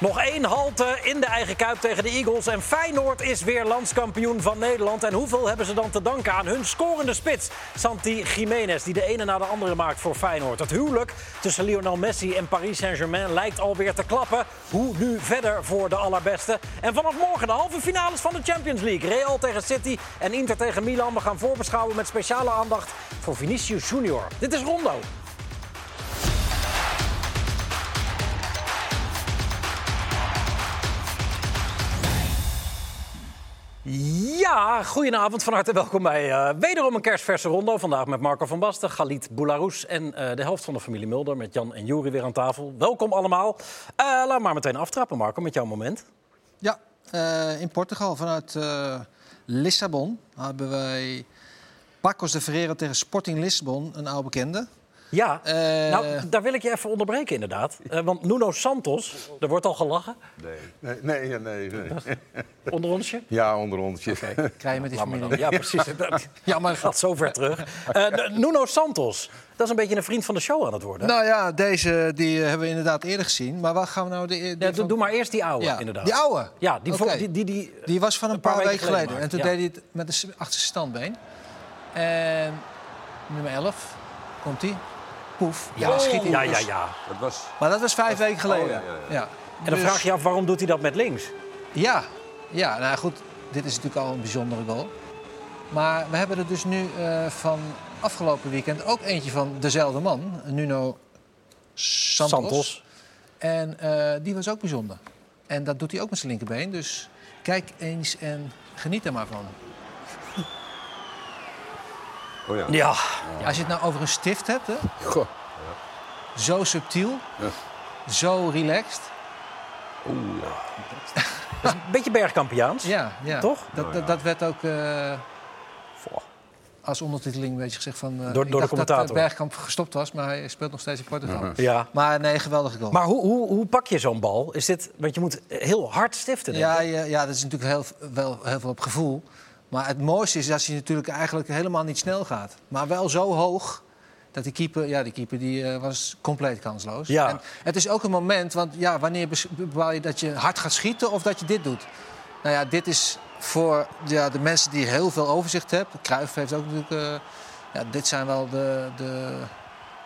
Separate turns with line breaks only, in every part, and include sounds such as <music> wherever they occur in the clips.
Nog één halte in de eigen kuip tegen de Eagles. En Feyenoord is weer landskampioen van Nederland. En hoeveel hebben ze dan te danken aan hun scorende spits? Santi Jiménez, die de ene na de andere maakt voor Feyenoord. Het huwelijk tussen Lionel Messi en Paris Saint-Germain lijkt alweer te klappen. Hoe nu verder voor de allerbeste? En vanaf morgen de halve finales van de Champions League. Real tegen City en Inter tegen Milan. We gaan voorbeschouwen met speciale aandacht voor Vinicius Junior. Dit is Rondo. Ja, goedenavond, van harte welkom bij uh, wederom een kerstverse rondo. Vandaag met Marco van Basten, Galit Boularus en uh, de helft van de familie Mulder... met Jan en Juri weer aan tafel. Welkom allemaal. Uh, laat maar meteen aftrappen, Marco, met jouw moment.
Ja, in Portugal vanuit Lissabon hebben wij Pacos de Ferreira tegen Sporting Lissabon, een oude bekende.
Ja, uh, nou, daar wil ik je even onderbreken inderdaad. Uh, want Nuno Santos, er wordt al gelachen.
Nee, nee, nee. nee, nee. <laughs>
Onder onsje?
Ja, onder onsje.
Okay. Krijg je met die familie.
Ja, precies. ja, maar het gaat zo ver terug. Uh, Nuno Santos, dat is een beetje een vriend van de show aan het worden.
Nou ja, deze die hebben we inderdaad eerder gezien. Maar wat gaan we nou... De,
de ja, van... Doe maar eerst die oude,
ja,
inderdaad.
Die oude?
Ja, die,
okay.
die, die, die,
die, was van een, een paar, paar, weken geleden. geleden. En toen ja. deed hij het met een achterste standbeen. En nummer 11, komt hij. Poef.
Ja, oh. schiet hij. Ja, ja, ja.
Dat was... Maar dat was vijf dat... weken geleden. Oh, ja, ja,
En dan dus... vraag je af, waarom doet hij dat met links?
Ja, ja nou goed, dit is natuurlijk al een bijzondere goal. Maar we hebben er dus nu uh, van afgelopen weekend ook eentje van dezelfde man, Nuno Santos. Santos. En uh, die was ook bijzonder. En dat doet hij ook met zijn linkerbeen. Dus kijk eens en geniet er maar van.
Oh ja.
Ja.
Als je het nou over een stift hebt, hè? Goh. zo subtiel, ja. zo relaxed.
Oeh, ja.
Dat is een beetje bergkampiaans.
Ja, ja.
toch?
Dat, dat, dat werd ook uh, als ondertiteling een beetje gezegd van... Uh,
door, door de commentator.
dat Bergkamp gestopt was, maar hij speelt nog steeds in Portugal.
Uh -huh. ja.
Maar nee, geweldige goal.
Maar hoe, hoe, hoe pak je zo'n bal? Is dit, want je moet heel hard stiften,
ja, ja, ja, dat is natuurlijk heel, wel, heel veel op gevoel. Maar het mooiste is dat hij natuurlijk eigenlijk helemaal niet snel gaat. Maar wel zo hoog dat die keeper, ja, die keeper die, uh, was compleet kansloos.
Ja.
En het is ook een moment, want ja, wanneer bepaal je dat je hard gaat schieten of dat je dit doet? Nou ja, dit is voor ja, de mensen die heel veel overzicht hebben. Cruijff heeft ook natuurlijk... Uh, ja, dit zijn wel de, de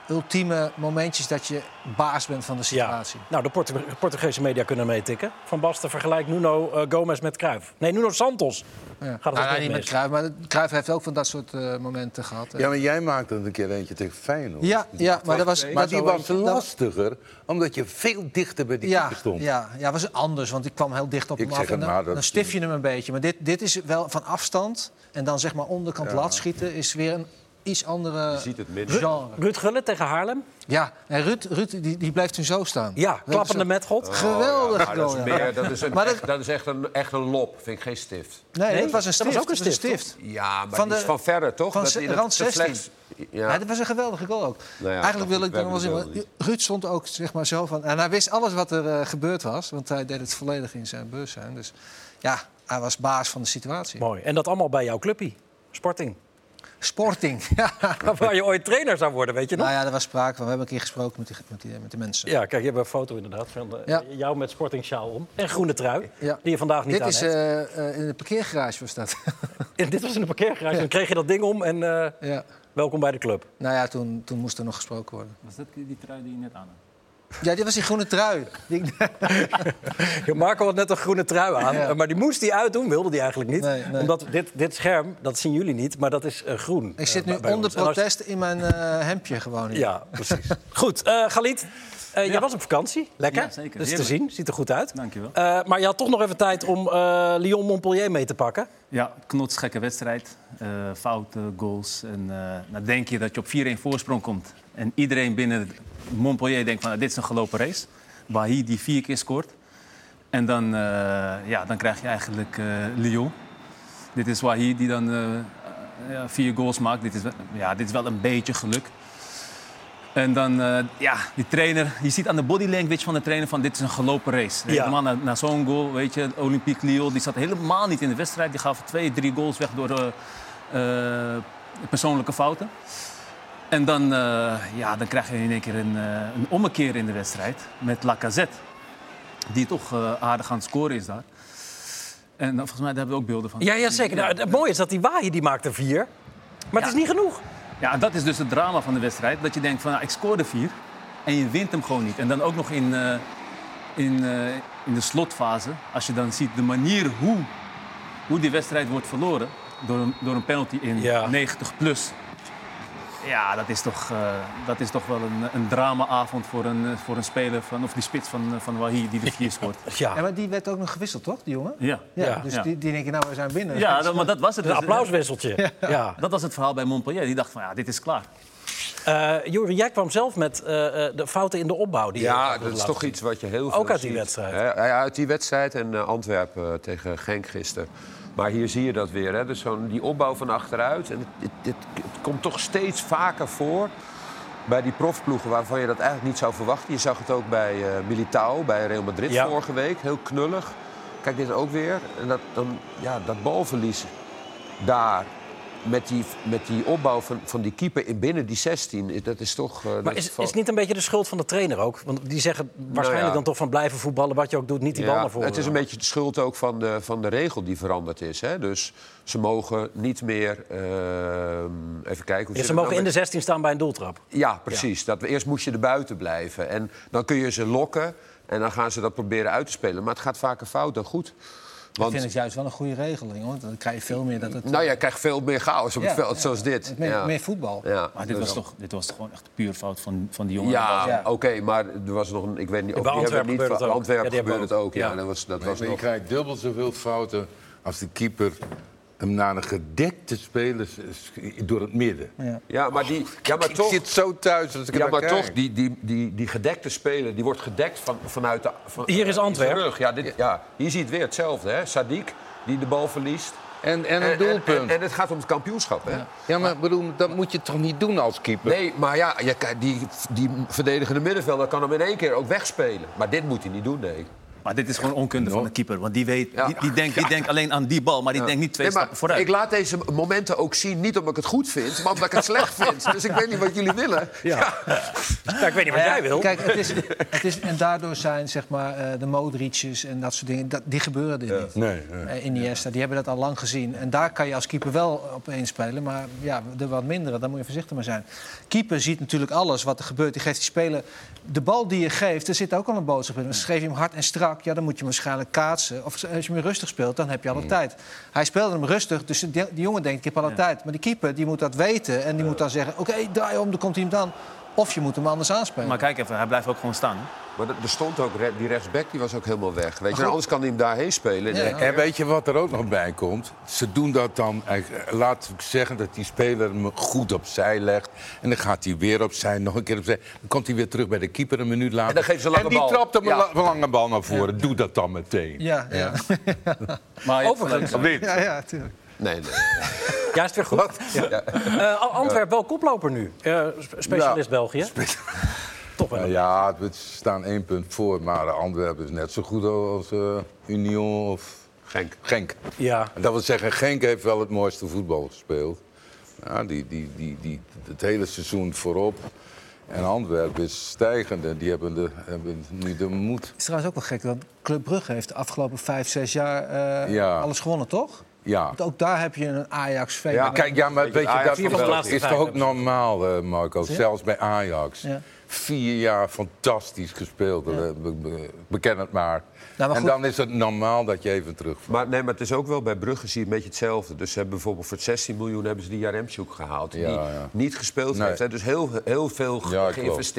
ultieme momentjes dat je baas bent van de situatie.
Ja. Nou, de Portu Portugese media kunnen meetikken. Van Basten vergelijkt Nuno uh, Gomez met Cruijff. Nee, Nuno Santos.
Ja. Gaat het nou, niet met Cruijff, maar Cruijff heeft ook van dat soort uh, momenten gehad.
Ja, maar jij maakte een keer eentje tegen Feyenoord.
Ja, ja maar dat was...
Maar die was lastiger, omdat je veel dichter bij die
ja,
keeper stond.
Ja, ja, was anders, want ik kwam heel dicht op
ik
hem af. En dan,
maar,
dan stif je hem een beetje. Maar dit, dit is wel van afstand en dan zeg maar onderkant ja. lat schieten... is weer een iets andere genre.
Ruud Gullit tegen Haarlem?
Ja, en Ruud, Ruud die, die blijft toen zo staan.
Ja, klappende met God.
Oh, Geweldig
ja. dat, is meer, dat, is een, maar dat, echt, dat is echt een, echt een lop, vind ik geen stift.
Nee, nee dat was een stift.
Dat was ook een stift.
stift.
Ja, maar van, de, van verder, toch?
Van
dat,
rand 16. Slechts,
ja.
ja. dat was een geweldige goal ook. Nou ja, Eigenlijk wil ik dan wel zeggen, Ruud stond ook zeg maar zo van... En hij wist alles wat er uh, gebeurd was, want hij deed het volledig in zijn bewustzijn. Dus ja, hij was baas van de situatie.
Mooi. En dat allemaal bij jouw clubpie, Sporting.
Sporting. <laughs>
Waar je ooit trainer zou worden, weet je nog?
Nou ja, er was sprake van. We hebben een keer gesproken met, die, met, die, met de mensen.
Ja, kijk, je hebt een foto inderdaad van de, ja. jou met Sporting sjaal om. En groene trui, ja. die je vandaag niet
dit
aan
is,
hebt.
Uh, uh, in de parkeergarage was dat. <laughs>
dit was in de parkeergarage. Ja. Dan kreeg je dat ding om en uh, ja. welkom bij de club.
Nou ja, toen, toen moest er nog gesproken worden.
Was dat die trui die je net aan had?
Ja, die was die groene trui. <laughs>
Marco had net een groene trui aan, ja. maar die moest hij uitdoen, wilde hij eigenlijk niet. Nee, nee. Omdat dit, dit scherm, dat zien jullie niet, maar dat is uh, groen.
Ik zit nu
uh,
onder protest in mijn uh, hemdje gewoon. Hier.
Ja, precies. <laughs> Goed, uh, Galit. Uh, ja. Jij was op vakantie, lekker.
Ja, zeker.
Dat is te zien, ziet er goed uit.
Dankjewel.
Uh, maar je had toch nog even tijd om uh, Lyon-Montpellier mee te pakken.
Ja, knotsgekke wedstrijd. fouten, goals. En dan denk je dat je op 4-1 voorsprong komt. En iedereen binnen Montpellier denkt van dit is een gelopen race. Bahi die vier keer scoort. En dan, ja, dan krijg je eigenlijk Lyon. Dit is Wahi die dan ja, vier goals maakt. Dit is, ja, dit is wel een beetje geluk. En dan, uh, ja, die trainer, je ziet aan de body language van de trainer van dit is een gelopen race. Ja. Helemaal na, na zo'n goal, weet je, Olympique Lyon, die zat helemaal niet in de wedstrijd. Die gaf twee, drie goals weg door uh, uh, persoonlijke fouten. En dan, ja, dan krijg je in één keer een, een ommekeer in de wedstrijd met Lacazette. die toch eh, aardig aan het scoren is daar. En eh, volgens mij daar hebben we ook beelden van.
Ja, ja zeker. Nou, het mooie is dat die Waaien die maakt er vier. Maar het is niet genoeg.
Ja, dat is dus het drama van de wedstrijd. Dat je denkt van, nou, ik scoorde vier en je wint hem gewoon niet. En dan ook nog in, eh, in, eh, in de slotfase. Als je dan ziet de manier hoe, hoe die wedstrijd wordt verloren... door een, door een penalty in
Ja.
90 plus. Ja, dat is toch, eh, dat is toch wel een, een dramaavond voor een, eh, voor een speler van... of die spits van, eh, van Wahi die de vier <laughs> scoort.
Ja,
Ja, maar die werd ook nog gewisseld, toch, die jongen?
Ja,
Ja,
Ja.
dus
Ja.
Die, die denken, nou, we zijn binnen.
ja dat, maar dat was het.
een applauswisseltje. Ja.
Dat was het verhaal bij Montpellier. Die dacht van, ja, dit is klaar.
Eh, Juri, jij kwam zelf met eh, eh, de fouten in de opbouw. Die je
Ja, dat is toch
zien.
iets wat je heel veel
Ook uit die
ziet.
wedstrijd.
Ja, uit die wedstrijd en Antwerpen tegen Genk gisteren. Maar hier zie je dat weer. Hè? Dus zo'n, die opbouw van achteruit. En het, het, het, het komt toch steeds vaker voor bij die profploegen waarvan je dat eigenlijk niet zou verwachten. Je zag het ook bij eh Militao, bij Real Madrid
Ja.
vorige week. Heel knullig. Kijk, dit ook weer. En dat, dan, ja, dat balverlies daar... Met die, met die opbouw van, van die keeper in binnen die 16, dat is toch... eh,
Maar is, is het niet een beetje de schuld van de trainer ook? Want die zeggen waarschijnlijk
Nou ja.
dan toch van blijven voetballen, wat je ook doet, niet die bal naar voren.
Het is een beetje de schuld ook van de, van de regel die veranderd is. Hè? Dus ze mogen niet meer... ehm, even kijken... Hoe
Ja, ze
het
mogen
nou
in de
met-
16 staan bij een doeltrap.
Ja, precies. Dat, eerst moest je er buiten blijven. En dan kun je ze lokken en dan gaan ze dat proberen uit te spelen. Maar het gaat vaker fout dan goed.
Ik
Want
vind het juist wel een goede regeling, want dan krijg je veel meer dat het...
nou, jij krijgt veel meer chaos op het veld,
ja.
zoals dit.
meer,
ja.
meer voetbal.
Ja.
Maar dit
Dus-
was, toch, dit was toch gewoon echt puur fout van, van die jongen.
Ja,
Ja.
oké, maar er was nog een... Ik weet niet, of die
Antwerpen
niet
gebeurde
van
het ook.
Antwerpen gebeurde het ook. Ja,
Ja.
dat was, dat was
maar je
nog...
krijgt dubbel zoveel fouten als de keeper hem naar een gedekte speler door het midden.
Ja, maar, die, ja, maar
ik
toch...
zit zo thuis als ik
Ja, maar
kijk.
toch, die, die, die, die gedekte speler, die wordt gedekt van, vanuit de... Van,
Hier is
eh,
Antwerpen.
Ja, dit, ja, hier zie je het weer hetzelfde, hè. Sadiq, die de bal verliest.
En, en
En,
een doelpunt.
En, en het gaat om het kampioenschap, hè.
ja, maar bedoel, dat moet je toch niet doen als keeper?
Nee, maar ja, je, die, die verdedigende middenvelder kan hem in één keer ook wegspelen. Maar dit moet hij niet doen, nee.
Maar dit is gewoon onkunde van de keeper. Want die, weet,
Ja.
die, die, denkt, die denkt alleen aan die bal, maar die denkt niet twee
Nee,
stappen vooruit.
Ik laat deze momenten ook zien, niet omdat ik het goed vind, maar omdat ik het slecht vind. <laughs> Dus ik weet niet wat jullie willen.
Ja. Ik weet niet wat jij wil.
Kijk, het is, <laughs> het is, en daardoor zijn zeg maar, eh, de Modric's en dat soort dingen, dat, die gebeuren er niet.
Nee, nee.
Eh, Iniesta, die hebben dat al lang gezien. En daar kan je als keeper wel op inspelen. Maar ja, de wat mindere, daar moet je voorzichtig mee zijn. Keeper ziet natuurlijk alles wat er gebeurt. Die geeft die speler... De bal die je geeft, er zit ook al een boodschap in. Dus geef je hem hard en ja, dan moet je waarschijnlijk kaatsen. Of als je hem rustig speelt, dan heb je alle tijd. Hij speelde hem rustig, dus die, die jongen denkt, ik heb alle tijd. Maar die keeper, die moet dat weten. En die moet dan zeggen, oké, draai om, dan komt hij hem dan. Of je moet hem anders aanspelen.
Maar kijk even, hij blijft ook gewoon staan.
Maar er stond ook, die rechtsback die was ook helemaal weg. Weet je, anders kan hij hem daarheen spelen.
Ja.
En weet je wat er ook nog bij komt? Ze doen dat dan, eh, laat ik zeggen dat die speler hem goed opzij legt. En dan gaat hij weer opzij, nog een keer opzij. Dan komt hij weer terug bij de keeper een minuut later.
En dan geeft ze een lange
En die
bal.
trapt hem
Ja.
een la- lange bal naar voren. Doe dat dan meteen.
Ja, ja.
Maar <laughs>
Overigens,
ja, ja, tuurlijk.
Nee, nee. <laughs>
ja, is het weer goed. Ja. Eh, Antwerp wel koploper nu. Eh, sp- specialist
Ja.
België. <laughs> Toch wel.
Nou ja, we staan één punt voor. Maar Antwerpen is net zo goed als eh, Union of
Genk.
Genk.
Ja.
En dat wil zeggen, Genk heeft wel het mooiste voetbal gespeeld. Ja, die, die, die, die, het hele seizoen voorop. En Antwerpen is stijgende. Die hebben, de, hebben nu de moed.
Het is trouwens ook wel gek, want Club Brugge heeft de afgelopen vijf, zes jaar eh,
Ja.
alles gewonnen, toch?
Ja.
Want ook daar heb je een Ajax, VV.
Ja, kijk, ja, maar
Weet je,
dat is, toch ook normaal, eh, Marco? Zelfs bij Ajax.
Ja.
Vier jaar fantastisch gespeeld. Eh, be- be- beken het maar.
Nou, maar
en dan is het normaal dat je even terug.
Maar, nee, maar het is ook wel bij Brugge zie je een beetje hetzelfde. Dus ze hebben bijvoorbeeld voor 16 miljoen hebben ze die Jaremchuk gehaald.
Ja,
die
ja.
niet gespeeld
Nee.
heeft. Hè. Dus heel, heel veel ge-
Ja, klopt.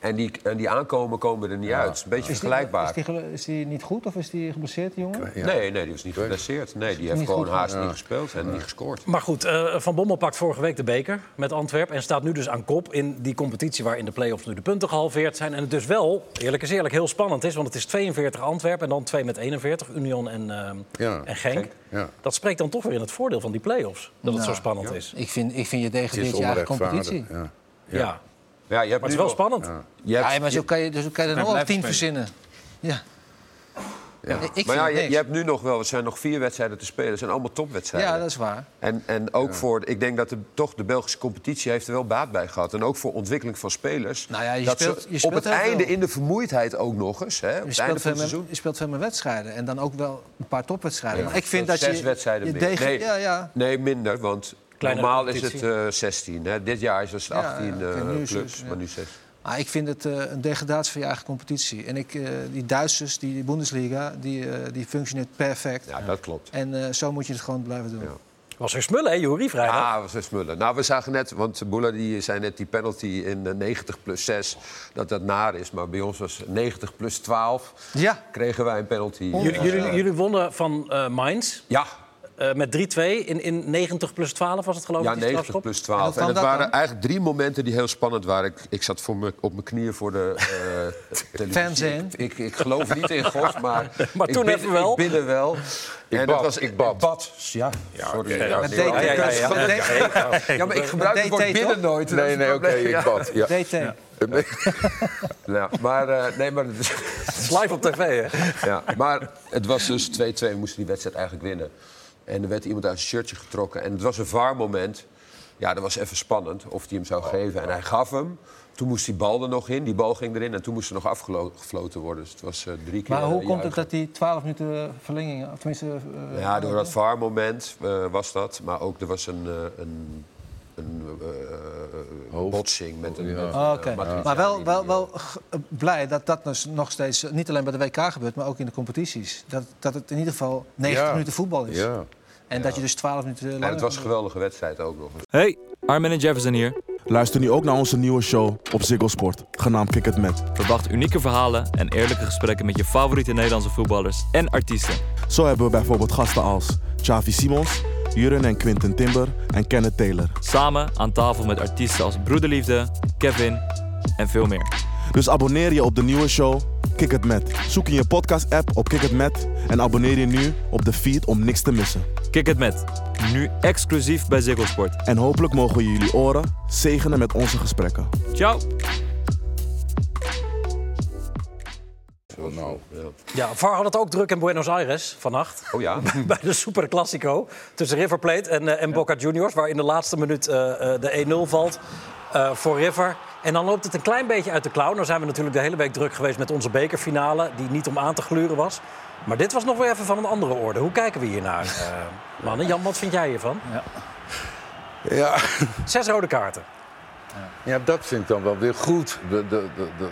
En die, en die aankomen komen er niet uit. Het is een beetje
Is die,
vergelijkbaar.
is, die, is die niet goed of is die geblesseerd, die jongen?
Ja.
Nee, nee, die was niet geblesseerd. Nee, die heeft gewoon
goed.
haast niet gespeeld en niet gescoord.
Maar goed, eh, Van Bommel pakt vorige week de beker met Antwerpen... en staat nu dus aan kop in die competitie waar in de play-offs nu de punten gehalveerd zijn. En het dus wel, eerlijk is eerlijk, heel spannend is. Want het is 42 Antwerpen en dan 2 met 41, Union en, eh,
Ja.
en Genk.
Ja.
Dat spreekt dan toch weer in het voordeel van die play-offs. Dat het
Nou,
zo spannend is.
Ik vind, ik vind je je eigen
onrechtvaardig.
competitie.
Ja.
Ja.
Je hebt
Maar het is wel spannend.
Je hebt,
Ja, maar zo kan je, dus zo kan je er nog wel tien verzinnen. Ja.
Ja.
Ik
maar ja, je, hebt nu nog wel, er zijn nog vier wedstrijden te spelen. Het zijn allemaal topwedstrijden.
Ja, dat is waar.
En, en ook voor, ik denk dat de, toch de Belgische competitie heeft er wel baat bij gehad. En ook voor ontwikkeling van spelers.
Nou ja, je
dat
speelt-
ze
je speelt
op het einde
veel.
in de vermoeidheid ook nog eens. Hè, op
Je
het einde
speelt,
van
veel
het
meer,
seizoen.
je speelt veel meer wedstrijden. En dan ook wel een paar topwedstrijden.
Ja.
Maar ik vind dat
Zes
je...
wedstrijden
je degen-
nee,
Ja, ja.
nee, minder. Want Normaal is het
competitie.
eh 16. Hè. Dit jaar is het
Ja,
18
ja, oké,
eh, clubs, maar nu 6.
Maar ik vind het eh, een degradatie van je eigen competitie. En ik, eh, die Duitsers, die Bundesliga, die, eh, die functioneert perfect.
Ja, dat klopt.
En eh, zo moet je het gewoon blijven doen.
Ja.
Was weer smullen, hè, Jury, vrijdag?
Ja, was een smullen. Nou, we zagen net, want Boela die zei net die penalty in eh, 90 plus 6, dat dat naar is. Maar bij ons was 90 plus 12,
Ja.
kregen wij een penalty.
Jullie, jullie, jullie wonnen van eh Mainz
Ja,
eh, met 3-2 in, in 90 plus 12 was het geloof ik?
ja
die
90
strafschop?
plus
En
12.
hoe
En, het waren
dan?
eigenlijk drie momenten die heel spannend waren. Ik, ik zat voor me, op mijn knieën voor de eh <laughs> televisie. Ik, ik, ik geloof niet in God, maar, <laughs>
Maar
ik
toen
bid-
even wel.
Ik bidde wel.
Ik
en
bad,
dat was,
ik bad.
Ja, sorry.
ja,
Met
nee,
DT.
ja, ja, ja.
Met
Ja, maar ik gebruik het woord
toch?
nooit.
Nee, nee, oké, ik bad. Ja. <laughs>
DT.
Ja, maar, eh, nee, maar
Het is live op tv, hè?
Ja, maar het was dus 2-2. We moesten die wedstrijd eigenlijk winnen. En er werd iemand uit zijn shirtje getrokken. En het was een VAR-moment. Ja, dat was even spannend of hij hem zou geven. En hij gaf hem. Toen moest die bal er nog in. Die bal ging erin. En toen moest er nog afgefloten worden. Dus het was eh, drie keer
Maar hoe
eh,
komt het dat die 12 minuten verlenging... Of tenminste, eh,
Ja, door dat VAR-moment eh, was dat. Maar ook er was een, eh, een, een eh, botsing met een...
Oh,
eh, Matriciani
maar wel, wel,
eh,
wel blij dat dat dus nog steeds eh, niet alleen bij de WK gebeurt, maar ook in de competities. Dat, dat het in ieder geval 90
Ja.
minuten voetbal is.
Ja.
En dat je dus 12 minuten langer...
En het was een geweldige wedstrijd ook nog.
Hey, Armin en Jefferson hier.
Luister nu ook naar onze nieuwe show op Ziggo Sport, genaamd Kick It Met.
Verwacht unieke verhalen en eerlijke gesprekken met je favoriete Nederlandse voetballers en artiesten.
Zo hebben we bijvoorbeeld gasten als Xavi Simons, Juren en Quinten Timber en Kenneth Taylor.
Samen aan tafel met artiesten als Broederliefde, Kevin en veel meer.
Dus abonneer je op de nieuwe show Kick It Met. Zoek in je podcast-app op Kick It Met en abonneer je nu op de feed om niks te missen.
Kick het met. Nu exclusief bij Ziggo Sport.
En hopelijk mogen we jullie oren zegenen met onze gesprekken.
Ciao!
Zo, nou.
Ja, VAR had het ook druk in Buenos Aires vannacht.
Oh ja? <laughs>
Bij de Super Classico tussen River Plate en, eh, en Boca Juniors. Waar in de laatste minuut eh, eh, de 1-0 valt eh, voor River. En dan loopt het een klein beetje uit de klauw. Nou zijn we natuurlijk de hele week druk geweest met onze bekerfinale. Die niet om aan te gluren was. Maar dit was nog weer even van een andere orde. Hoe kijken we hiernaar, eh <laughs> mannen? Jan, wat vind jij hiervan?
Ja.
Zes rode kaarten.
ja, dat vind ik dan wel weer goed. De, de, de, de-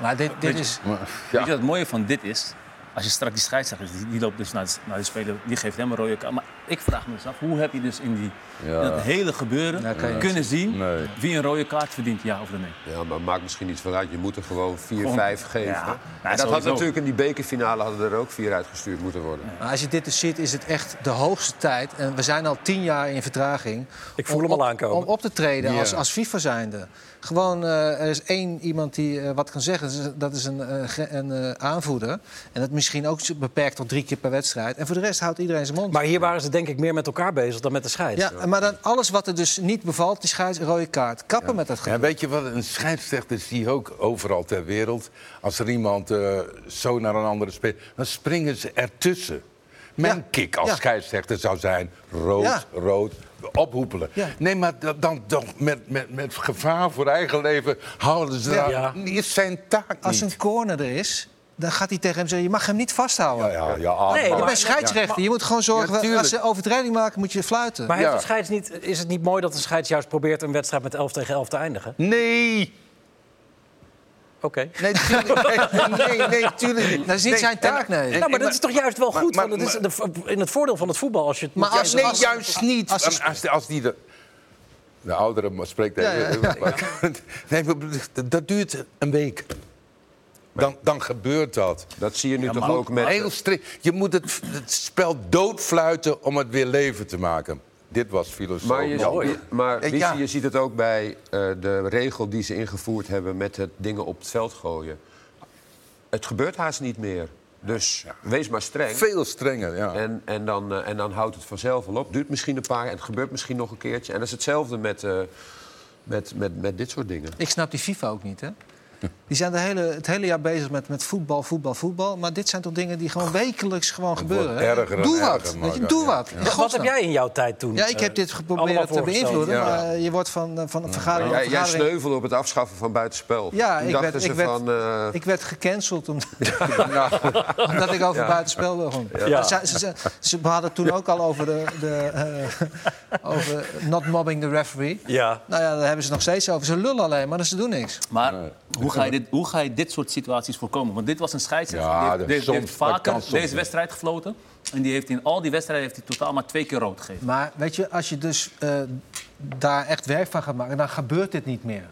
Maar dit, dit is...
maar,
Weet
ja.
je wat het mooie van dit is? Als je straks die scheidsrechter, die, die loopt dus naar de, naar de speler, die geeft hem een rode kaart. Maar ik vraag me eens af, hoe heb je dus in, die,
Ja.
dat hele gebeuren
Ja, kan je
kunnen zien
Nee.
wie een rode kaart verdient, ja of nee?
Ja, maar maakt misschien niet veel uit. Je moet er gewoon vier,
Gewoon-
vijf geven.
Ja,
En
nou,
dat had natuurlijk in die bekerfinale hadden er ook vier uitgestuurd moeten worden.
Maar als je dit dus ziet, is het echt de hoogste tijd. En we zijn al tien jaar in vertraging.
Ik voel
om
hem al
op-
aankomen.
Om op te treden
Ja.
als, als FIFA zijnde. Gewoon, eh, er is één iemand die eh, wat kan zeggen. Dat is, een, eh, ge- een eh, aanvoerder. En dat misschien ook beperkt tot drie keer per wedstrijd. En voor de rest houdt iedereen zijn mond.
Maar hier waren ze denk ik meer met elkaar bezig dan met de scheids.
ja, maar dan alles wat er dus niet bevalt, die scheids, rode kaart. Kappen met dat
Ja,
gedoe.
weet je wat, een scheidsrechter zie je ook overal ter wereld. Als er iemand eh, zo naar een andere speelt, dan springen ze ertussen. Mijn
Ja.
kick als
Ja.
scheidsrechter zou zijn rood,
Ja.
rood, ophoepelen.
Ja.
Nee, maar da- dan, dan met, met, met gevaar voor eigen leven houden ze
Ja.
daar.
Ja.
Is zijn taak
Als
niet.
een corner er is, dan gaat hij tegen hem zeggen... je mag hem niet vasthouden.
Ja, ja, ja, ah,
Nee,
maar-
Je bent scheidsrechter. Je moet gewoon zorgen,
Ja, tuurlijk.
als ze overtreding maken, moet je fluiten.
Maar heeft de scheids niet, is het niet mooi dat de scheids juist probeert een wedstrijd met 11 tegen 11 te eindigen?
Nee!
Oké.
Nee, tuurlijk, nee, nee, nee, tuurlijk niet.
Dat is niet
Nee,
zijn taak, nee.
en-
Nou, maar dat is toch juist wel goed?
maar-
want het is in het voordeel van het voetbal als je het
Maar als-
nee,
als-
juist niet.
als-
Als, als, als die de, de oudere spreekt.
Ja, ja, <laughs>
Nee, dat- dat duurt een week. Dan, dan gebeurt dat.
Dat zie je nu toch ook met...
Heel strikt. Je moet het, het spel doodfluiten om het weer leven te maken. Dit was filosoof.
Maar, je, maar
Ja.
Je ziet het ook bij eh, de regel die ze ingevoerd hebben met het dingen op het veld gooien. Het gebeurt haast niet meer. Dus wees maar streng.
Veel strenger, ja.
En, en, dan, eh, en dan houdt het vanzelf wel op. Duurt misschien een paar en het gebeurt misschien nog een keertje. En dat is hetzelfde met, eh, met, met, met dit soort dingen.
Ik snap die FIFA ook niet, hè? <laughs> Die zijn de hele, het hele jaar bezig met, met voetbal, voetbal, voetbal. Maar dit zijn toch dingen die gewoon wekelijks gewoon gebeuren. hè?
erger
Doe wat.
erger,
weet je, doe wat.
Ja.
Wat heb jij in jouw tijd toen?
Ja, ik heb
eh,
dit geprobeerd te beïnvloeden.
Ja.
Maar je wordt van, eh, van een vergadering
Jij, jij sneuvelde op het afschaffen van buitenspel.
Ja,
Toen
ik werd, ik, werd,
van... eh,
ik werd gecanceld omdat, <laughs> <laughs> omdat ik over buitenspel begon.
Ja.
Ze, ze, ze, ze hadden het toen ook al over, de, de, over not mobbing the referee.
Ja.
Nou ja, daar hebben ze nog steeds over. Ze lullen alleen, maar ze doen niks.
Maar hoe, ga je dit, hoe ga je dit soort situaties voorkomen? Want dit was een scheidsrechter.
Ja,
die, heeft- die, vaker deze wedstrijd gefloten. En die heeft in al die wedstrijden heeft hij totaal maar twee keer rood gegeven.
Maar weet je, als je dus eh, daar echt werk van gaat maken, dan gebeurt dit niet meer.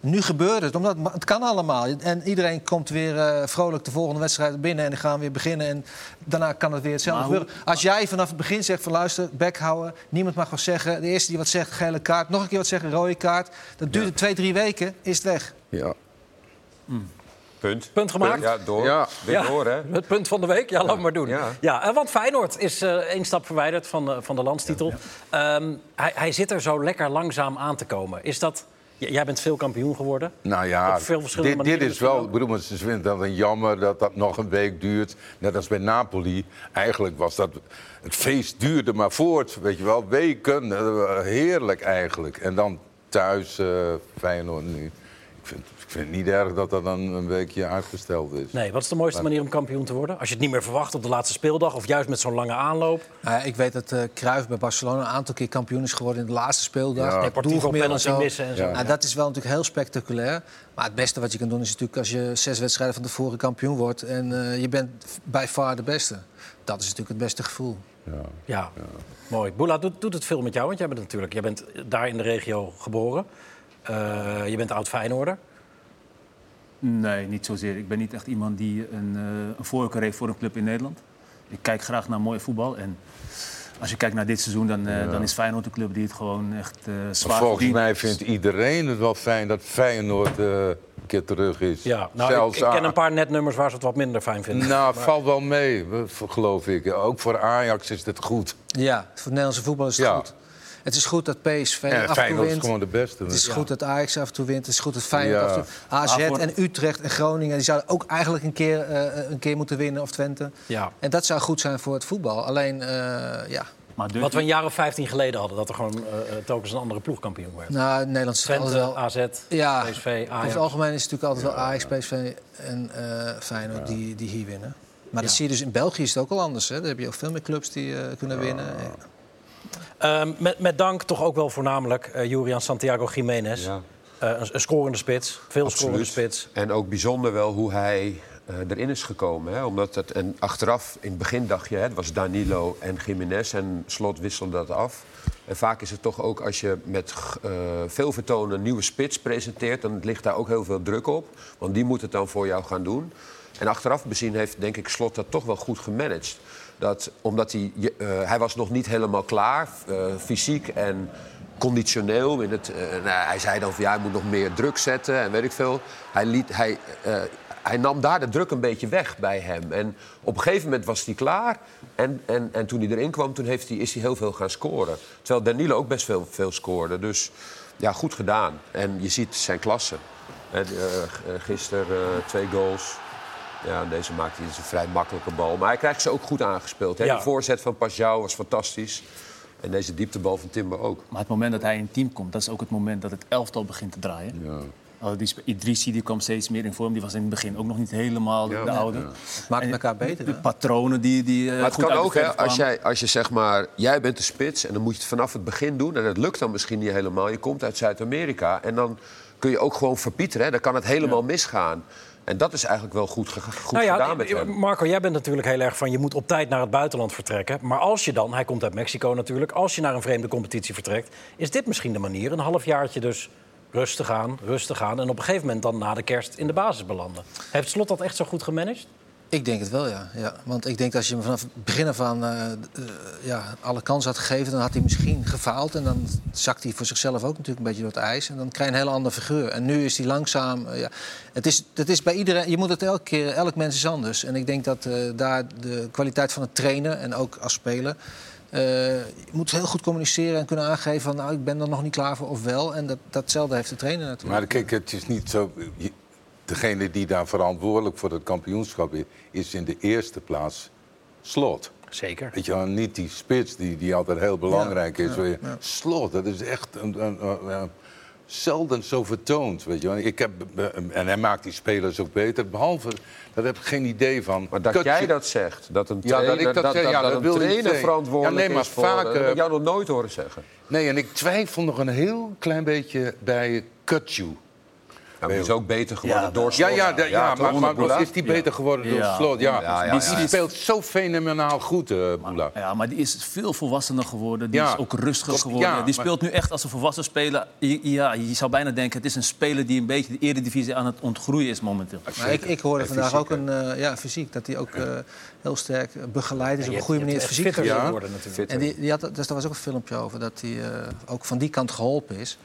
Nu gebeurt het, omdat het kan allemaal. En iedereen komt weer eh, vrolijk de volgende wedstrijd binnen en die gaan weer beginnen. En daarna kan het weer hetzelfde gebeuren. Als jij vanaf het begin zegt van luister, bek houden, niemand mag wat zeggen. De eerste die wat zegt, gele kaart. Nog een keer wat zeggen, rode kaart. Dat duurt twee, drie weken, is het weg.
Ja.
Punt.
Punt gemaakt?
Ja, door.
Ja.
Weer
Ja.
door, hè? <laughs>
Het punt van de week? Ja, laat maar doen.
Ja.
Ja. en want Feyenoord is eh één stap verwijderd van de, van de landstitel. Ehm, hij, hij zit er zo lekker langzaam aan te komen. Is dat... Jij bent veel kampioen geworden.
Nou ja,
Op veel verschillende
dit, dit is wel... Ik bedoel, ze vinden dat een jammer dat dat nog een week duurt. Net als bij Napoli. Eigenlijk was dat... Het feest duurde maar voort, weet je wel. Weken, eh, heerlijk eigenlijk. En dan thuis eh Feyenoord nu. Ik vind, ik vind het niet erg dat dat dan een weekje uitgesteld is.
Nee, wat is de mooiste manier om kampioen te worden? Als je het niet meer verwacht op de laatste speeldag... of juist met zo'n lange aanloop.
Nou ja, ik weet dat eh Cruijff bij Barcelona een aantal keer kampioen is geworden in de laatste speeldag.
Ja.
Penalty
zo.
missen en zo.
Ja.
Nou, dat is wel natuurlijk heel spectaculair. Maar het beste wat je kan doen is natuurlijk als je zes wedstrijden van tevoren kampioen wordt en eh, je bent bij far de beste. Dat is natuurlijk het beste gevoel.
Ja, mooi. Boela, doet, doet het veel met jou? Want jij bent natuurlijk... Jij bent daar in de regio geboren. Eh, je bent oud Feyenoorder.
Nee, niet zozeer. Ik ben niet echt iemand die een, eh, een voorkeur heeft voor een club in Nederland. Ik kijk graag naar mooi voetbal. En als je kijkt naar dit seizoen, dan, eh, dan is Feyenoord een club die het gewoon echt eh
Maar
zwaar
volgens
verdient.
mij vindt iedereen het wel fijn dat Feyenoord eh, een keer terug is.
Ja, nou, ik,
Zelfs
ik ken een paar netnummers waar ze het wat minder fijn vinden.
Nou, valt wel mee, geloof ik. Ook voor Ajax is het goed.
Ja, voor het Nederlandse voetbal is het
Ja.
goed. Het is goed dat PSV af en toe wint.
gewoon de beste.
Het is
Ja.
goed dat Ajax af en toe wint. Het is goed dat Feyenoord
Ja.
af en toe... AZ en Utrecht en Groningen die zouden ook eigenlijk een keer, eh, een keer moeten winnen. Of Twente.
Ja.
En dat zou goed zijn voor het voetbal. Alleen, eh, ja...
Maar
Wat we een jaar of 15 geleden hadden, dat er gewoon eh, eh, telkens een andere ploegkampioen werd.
Nou, Nederland is
Twente,
wel...
AZ,
Ja,
PSV,
over
Ajax.
het algemeen is het natuurlijk altijd wel Ajax, PSV en eh Feyenoord die, die hier winnen. Maar dat zie je dus in België is het ook al anders. Hè? Daar heb je ook veel meer clubs die eh, kunnen winnen.
Ehm, met, met dank toch ook wel voornamelijk eh Julian Santiago Jiménez.
Ja.
Eh, een, een scorende spits, veel scorende spits.
En ook bijzonder wel hoe hij eh, erin is gekomen. Hè? Omdat het, en achteraf, in het begin dacht je, hè, het was Danilo en Jiménez. En Slot wisselde dat af. En vaak is het toch ook als je met eh, veel vertonen een nieuwe spits presenteert... dan ligt daar ook heel veel druk op. Want die moet het dan voor jou gaan doen. En achteraf bezien heeft, denk ik, Slot dat toch wel goed gemanaged. Dat, omdat hij, eh, hij was nog niet helemaal klaar, eh, fysiek en conditioneel. In het, eh, nou, hij zei dan van ja, hij moet nog meer druk zetten en weet ik veel. Hij, liet, hij, hij nam daar de druk een beetje weg bij hem. En op een gegeven moment was hij klaar. En, en, en toen hij erin kwam, toen heeft hij, is hij heel veel gaan scoren. Terwijl Danilo ook best veel, veel scoorde. Dus ja, goed gedaan. En je ziet zijn klasse. Eh, eh, gisteren twee goals. Ja, deze maakt hij dus een vrij makkelijke bal. Maar hij krijgt ze ook goed aangespeeld. Hè?
Ja.
De voorzet van Pajau was fantastisch. En deze dieptebal van Timber ook.
Maar het moment dat hij in het team komt, dat is ook het moment dat het elftal begint te draaien.
Ja.
Oh, die Idrissi die kwam steeds meer in vorm. Die was in het begin ook nog niet helemaal
Ja.
de oude.
Maakt
En
elkaar beter.
De patronen die, die eh,
Maar het
goed
kan ook, hè, als, jij, als je zeg maar, jij bent de spits en dan moet je het vanaf het begin doen. En dat lukt dan misschien niet helemaal. Je komt uit Zuid-Amerika en dan kun je ook gewoon verpieteren. Hè. Dan kan het helemaal misgaan. En dat is eigenlijk wel goed, goed
Nou ja,
gedaan met
eh,
hem.
Marco, jij bent natuurlijk heel erg van je moet op tijd naar het buitenland vertrekken. Maar als je dan, hij komt uit Mexico natuurlijk, als je naar een vreemde competitie vertrekt, is dit misschien de manier. Een halfjaartje dus rustig aan, rustig aan. En op een gegeven moment dan na de kerst in de basis belanden. Heeft Slot dat echt zo goed gemanaged?
Ik denk het wel, ja. ja. Want ik denk dat als je hem vanaf het begin aan eh, eh, ja, alle kansen had gegeven... dan had hij misschien gefaald. En dan zakt hij voor zichzelf ook natuurlijk een beetje door het ijs. En dan krijg je een hele andere figuur. En nu is hij langzaam... eh, ja. het, is, het is bij iedereen... Je moet het elke keer... Elk mens is anders. En ik denk dat daar de kwaliteit van het trainen en ook als speler... je moet heel goed communiceren en kunnen aangeven van... nou, ik ben er nog niet klaar voor of wel. En dat, datzelfde heeft de trainer natuurlijk.
Maar kijk, het is niet zo... degene die daar verantwoordelijk voor het kampioenschap is, is in de eerste plaats Slot.
Zeker.
Weet je wel, niet die spits die, die altijd heel belangrijk is. Je. Slot, dat is echt een, een, een- een- zelden zo vertoond. Weet je wel. Ik heb, en hij maakt die spelers ook beter. Behalve, daar heb ik geen idee van.
Maar dat
Kutje-
jij dat zegt, dat een
Ja,
trainer,
dat ik dat zeg, ja,
dat
dat
een
wil ik
trainer
zeggen.
verantwoordelijk
Ja, nee, maar
is voor...
vaak,
dat heb ik jou nog nooit horen zeggen.
Nee, en ik twijfel nog een heel klein beetje bij Kutju.
Ja, maar die is ook beter geworden
Ja,
door
Ja,
Slot.
ja, ja,
toch,
maar, is die beter geworden door
Ja.
Slot? Ja.
Ja, ja,
die,
ja.
die speelt zo fenomenaal goed, eh Boela.
Ja, maar die is veel volwassener geworden. Die
Ja.
is ook rustiger geworden.
ja,
die
maar-
speelt nu echt als een volwassen speler. Je- Ja, je zou bijna denken, het is een speler die een beetje de eredivisie aan het ontgroeien is momenteel.
Maar ik, ik hoorde vandaag
fysiek,
ook een eh, ja, fysiek, dat hij ook eh, heel sterk begeleid is op een goede manier fysiek.
Ja.
geworden natuurlijk.
En die, die had, dus daar was ook een filmpje over dat hij eh, ook van die kant geholpen is.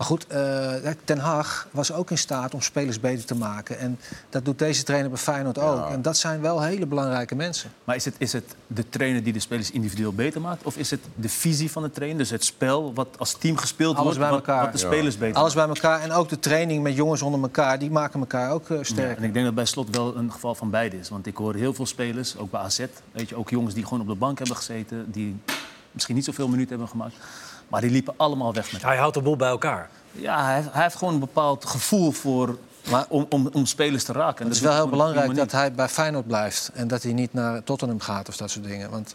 Maar goed, eh, Ten Hag was ook in staat om spelers beter te maken. En dat doet deze trainer bij Feyenoord ook. En dat zijn wel hele belangrijke mensen.
Maar is het, is het de trainer die de spelers individueel beter maakt? Of is het de visie van de trainer? Dus het spel wat als team gespeeld
Alles
wordt,
bij
wat,
elkaar.
wat de
Ja.
spelers beter
Alles bij elkaar. En ook de training met jongens onder elkaar, die maken elkaar ook eh,
Ja,
sterker.
en ik denk dat bij Slot wel een geval van beide is. Want ik hoor heel veel spelers, ook bij AZ... Weet je, ook jongens die gewoon op de bank hebben gezeten... die misschien niet zoveel minuten hebben gemaakt... maar die liepen allemaal weg met hem.
Hij houdt de boel bij elkaar.
Ja, hij, heeft- hij heeft gewoon een bepaald gevoel voor,
Maar-
om, om, om spelers te raken. En
Het is wel heel belangrijk dat hij bij Feyenoord blijft. En dat hij niet naar Tottenham gaat of dat soort dingen. Want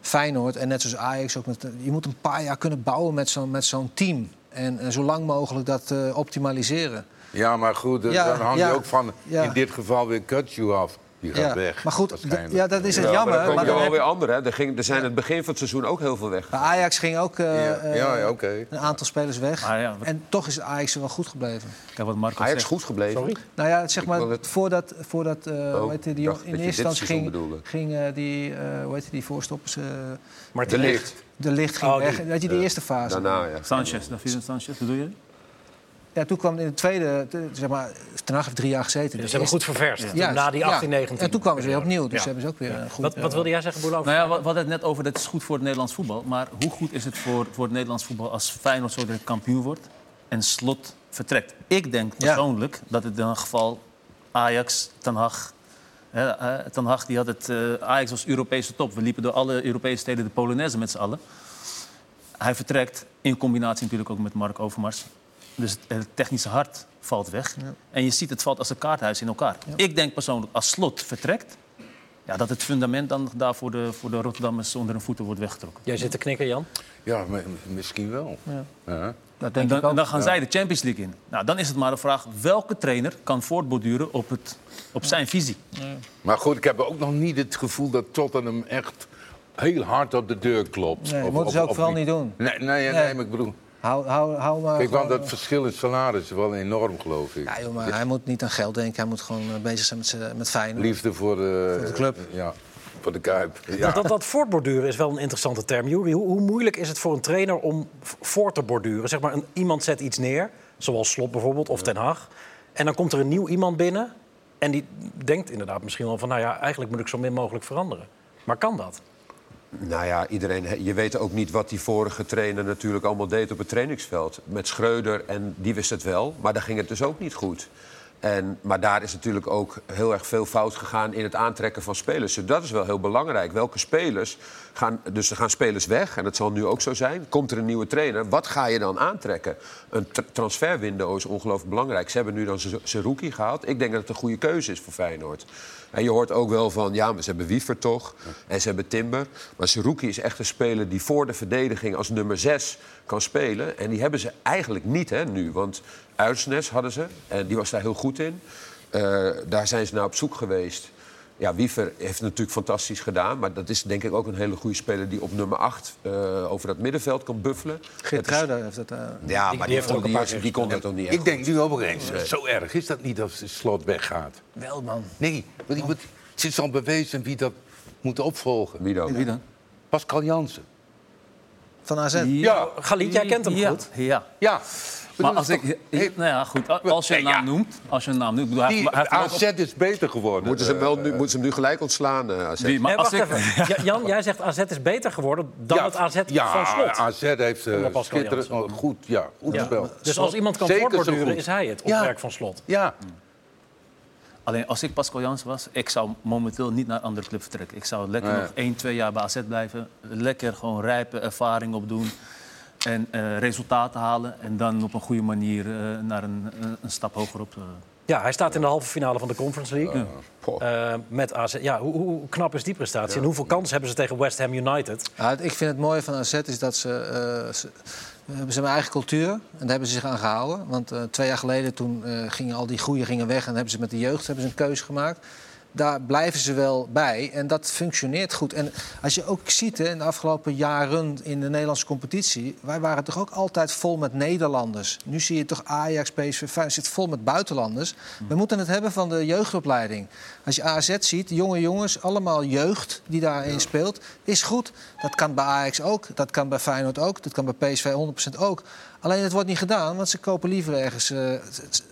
Feyenoord, en net zoals Ajax, ook met, je moet een paar jaar kunnen bouwen met zo'n met zo'n team. En, en zo lang mogelijk dat eh, optimaliseren.
Ja, maar goed,
Ja,
dan hang
ja,
je ook van
ja.
in dit geval weer Kutju af. Die gaat
Ja.
weg.
Maar goed, ja, dat is het
Ja,
jammer.
maar dan komen
maar
er wel weer anderen. hè. Er, ging, er zijn in het begin van het seizoen ook heel veel weg.
bij Ajax ging ook
Ja, ja, ja, oké.
een aantal spelers weg.
Wat-
En toch is Ajax er wel goed gebleven.
Kijk wat Marco
Ajax
zegt.
goed gebleven.
Sorry?
Nou ja, zeg maar,
het-
voordat, voordat eh, hoe heet die, die
dacht
in eerste instantie ging, ging die, eh, hoe heet die, die voorstoppers, eh,
Maar
De licht.
de licht ging
Oh,
weg.
die.
Weet je, die eerste fase.
Daarna, ja.
Sanchez, David Sanchez, bedoel je?
Ja, toen kwam in de tweede, te- zeg maar, Ten Hag heeft drie jaar gezeten.
Dus ze hebben goed ververst.
Ja,
Na die
ja.
18, 19.
En toen kwamen ze weer opnieuw, dus
Ja.
hebben ze ook weer een goed...
Wat, wat wilde jij zeggen, Boelo?
Nou ja, we hadden het net over dat is goed voor het Nederlands voetbal. Maar hoe goed is het voor, voor het Nederlands voetbal als Feyenoord zo direct kampioen wordt en Slot vertrekt? Ik denk
Ja.
persoonlijk dat het in een geval Ajax, Ten Hag... Hè, eh, Ten Hag die had het, eh, Ajax was Europese top. We liepen door alle Europese steden de Polonaise met z'n allen. Hij vertrekt in combinatie natuurlijk ook met Mark Overmars. Dus het, technische hart valt weg. En je ziet het valt als een kaarthuis in elkaar. Ik denk persoonlijk, als Slot vertrekt... Ja, dat het fundament dan daar voor de, voor de Rotterdammers onder hun voeten wordt weggetrokken.
Jij zit te knikken, Jan.
Ja, misschien wel. Ja.
Dat
En dan,
ik ook.
en dan gaan zij de Champions League in. Nou, dan is het maar de vraag welke trainer kan voortborduren op, het, op zijn visie.
Maar goed, ik heb ook nog niet het gevoel dat Tottenham echt heel hard op de deur klopt.
Nee,
Of-
moeten ze ook
of
vooral niet doen.
Nee, nee, nee,
Nee.
maar ik bedoel...
Hou, hou, hou maar
Kijk, want dat verschil in salaris is wel enorm, geloof ik.
Ja, joh, maar hij moet niet aan geld denken. Hij moet gewoon eh, bezig zijn met, met Feyenoord.
Liefde voor de,
Voor de club.
Ja, voor de Kuip. Ja.
Dat, dat, dat voortborduren is wel een interessante term. Juri, hoe, hoe moeilijk is het voor een trainer om voor te borduren? Zeg maar, een, iemand zet iets neer, zoals Slot bijvoorbeeld, of Ten Hag. En dan komt er een nieuw iemand binnen. En die denkt inderdaad misschien wel van... nou ja, eigenlijk moet ik zo min mogelijk veranderen. Maar kan dat?
Nou ja, iedereen, je weet ook niet wat die vorige trainer natuurlijk allemaal deed op het trainingsveld. Met Schreuder, en die wist het wel, maar daar ging het dus ook niet goed. En, maar daar is natuurlijk ook heel erg veel fout gegaan in het aantrekken van spelers. Dus dat is wel heel belangrijk. Welke spelers gaan... Dus er gaan spelers weg, en dat zal nu ook zo zijn. Komt er een nieuwe trainer, wat ga je dan aantrekken? Een tra- transferwindow is ongelooflijk belangrijk. Ze hebben nu dan Seruki gehaald. Ik denk dat het een goede keuze is voor Feyenoord. En je hoort ook wel van, ja, maar ze hebben Wiever toch. En ze hebben Timber. Maar Seruki is echt een speler die voor de verdediging als nummer 6 kan spelen. En die hebben ze eigenlijk niet hè, nu. Want Uitsnes hadden ze, en die was daar heel goed in. Eh, daar zijn ze naar op zoek geweest. Ja, Wiever heeft het natuurlijk fantastisch gedaan. Maar dat is denk ik ook een hele goede speler die op nummer 8 eh, over dat middenveld kan buffelen.
Geert
is-
Truida heeft dat... eh,
Ja,
Die-
maar
die heeft ook
kon,
een paar
die kon dat toch niet echt
Ik denk nu ook eens, zo erg is dat niet als de slot weggaat.
wel, man.
Nee, want ik moet, het is al bewezen wie dat moet opvolgen.
Wie dan?
Wie dan?
Pascal Jansen.
Van AZ.
Ja.
Galit, jij kent hem
ja,
goed.
Ja.
Ja.
Maar als ik, nou ja, goed. Als je een naam
ja.
noemt, als je een naam noemt, ik bedoel, hij,
Die
heeft- hij
AZ is beter geworden.
Moeten ze, hem
Eh,
wel, nu, moeten ze hem nu gelijk ontslaan? eh, AZ?
Wie, maar
Nee,
als
wacht
ik,
even. <laughs> Ja, Jan, jij zegt AZ is beter geworden dan
ja,
het AZ
ja,
van Slot.
AZ heeft uh,
Pascal
schitterend, oh, goed, ja, goed
Ja.
spel.
Dus als iemand kan voortborduren, is hij het op
Ja.
werk van Slot.
Ja.
Alleen als ik Pascal Jansen was, ik zou momenteel niet naar een andere club vertrekken. Ik zou lekker
Nee.
nog 1, 2 jaar bij AZ blijven. Lekker gewoon rijpe ervaring opdoen. En eh, resultaten halen. En dan op een goede manier eh, naar een, een, een stap hogerop. eh.
Ja, hij staat in de halve finale van de Conference League. Eh, met AZ. Ja, hoe, hoe knap is die prestatie? En hoeveel kansen hebben ze tegen West Ham United?
Ja, ik vind het mooie van AZ is dat ze, eh, ze, we hebben ze een eigen cultuur en daar hebben ze zich aan gehouden. Want eh, twee jaar geleden toen eh, gingen al die goeie gingen weg en hebben ze met de jeugd hebben ze een keuze gemaakt. Daar blijven ze wel bij en dat functioneert goed. En als je ook ziet hè, in de afgelopen jaren in de Nederlandse competitie, wij waren toch ook altijd vol met Nederlanders. Nu zie je toch Ajax, PSV, Feyenoord zit vol met buitenlanders. We moeten het hebben van de jeugdopleiding. Als je AZ ziet, jonge jongens, allemaal jeugd die daarin speelt, is goed. Dat kan bij Ajax ook, dat kan bij Feyenoord ook, dat kan bij PSV 100% ook. Alleen het wordt niet gedaan, want ze kopen liever ergens. eh,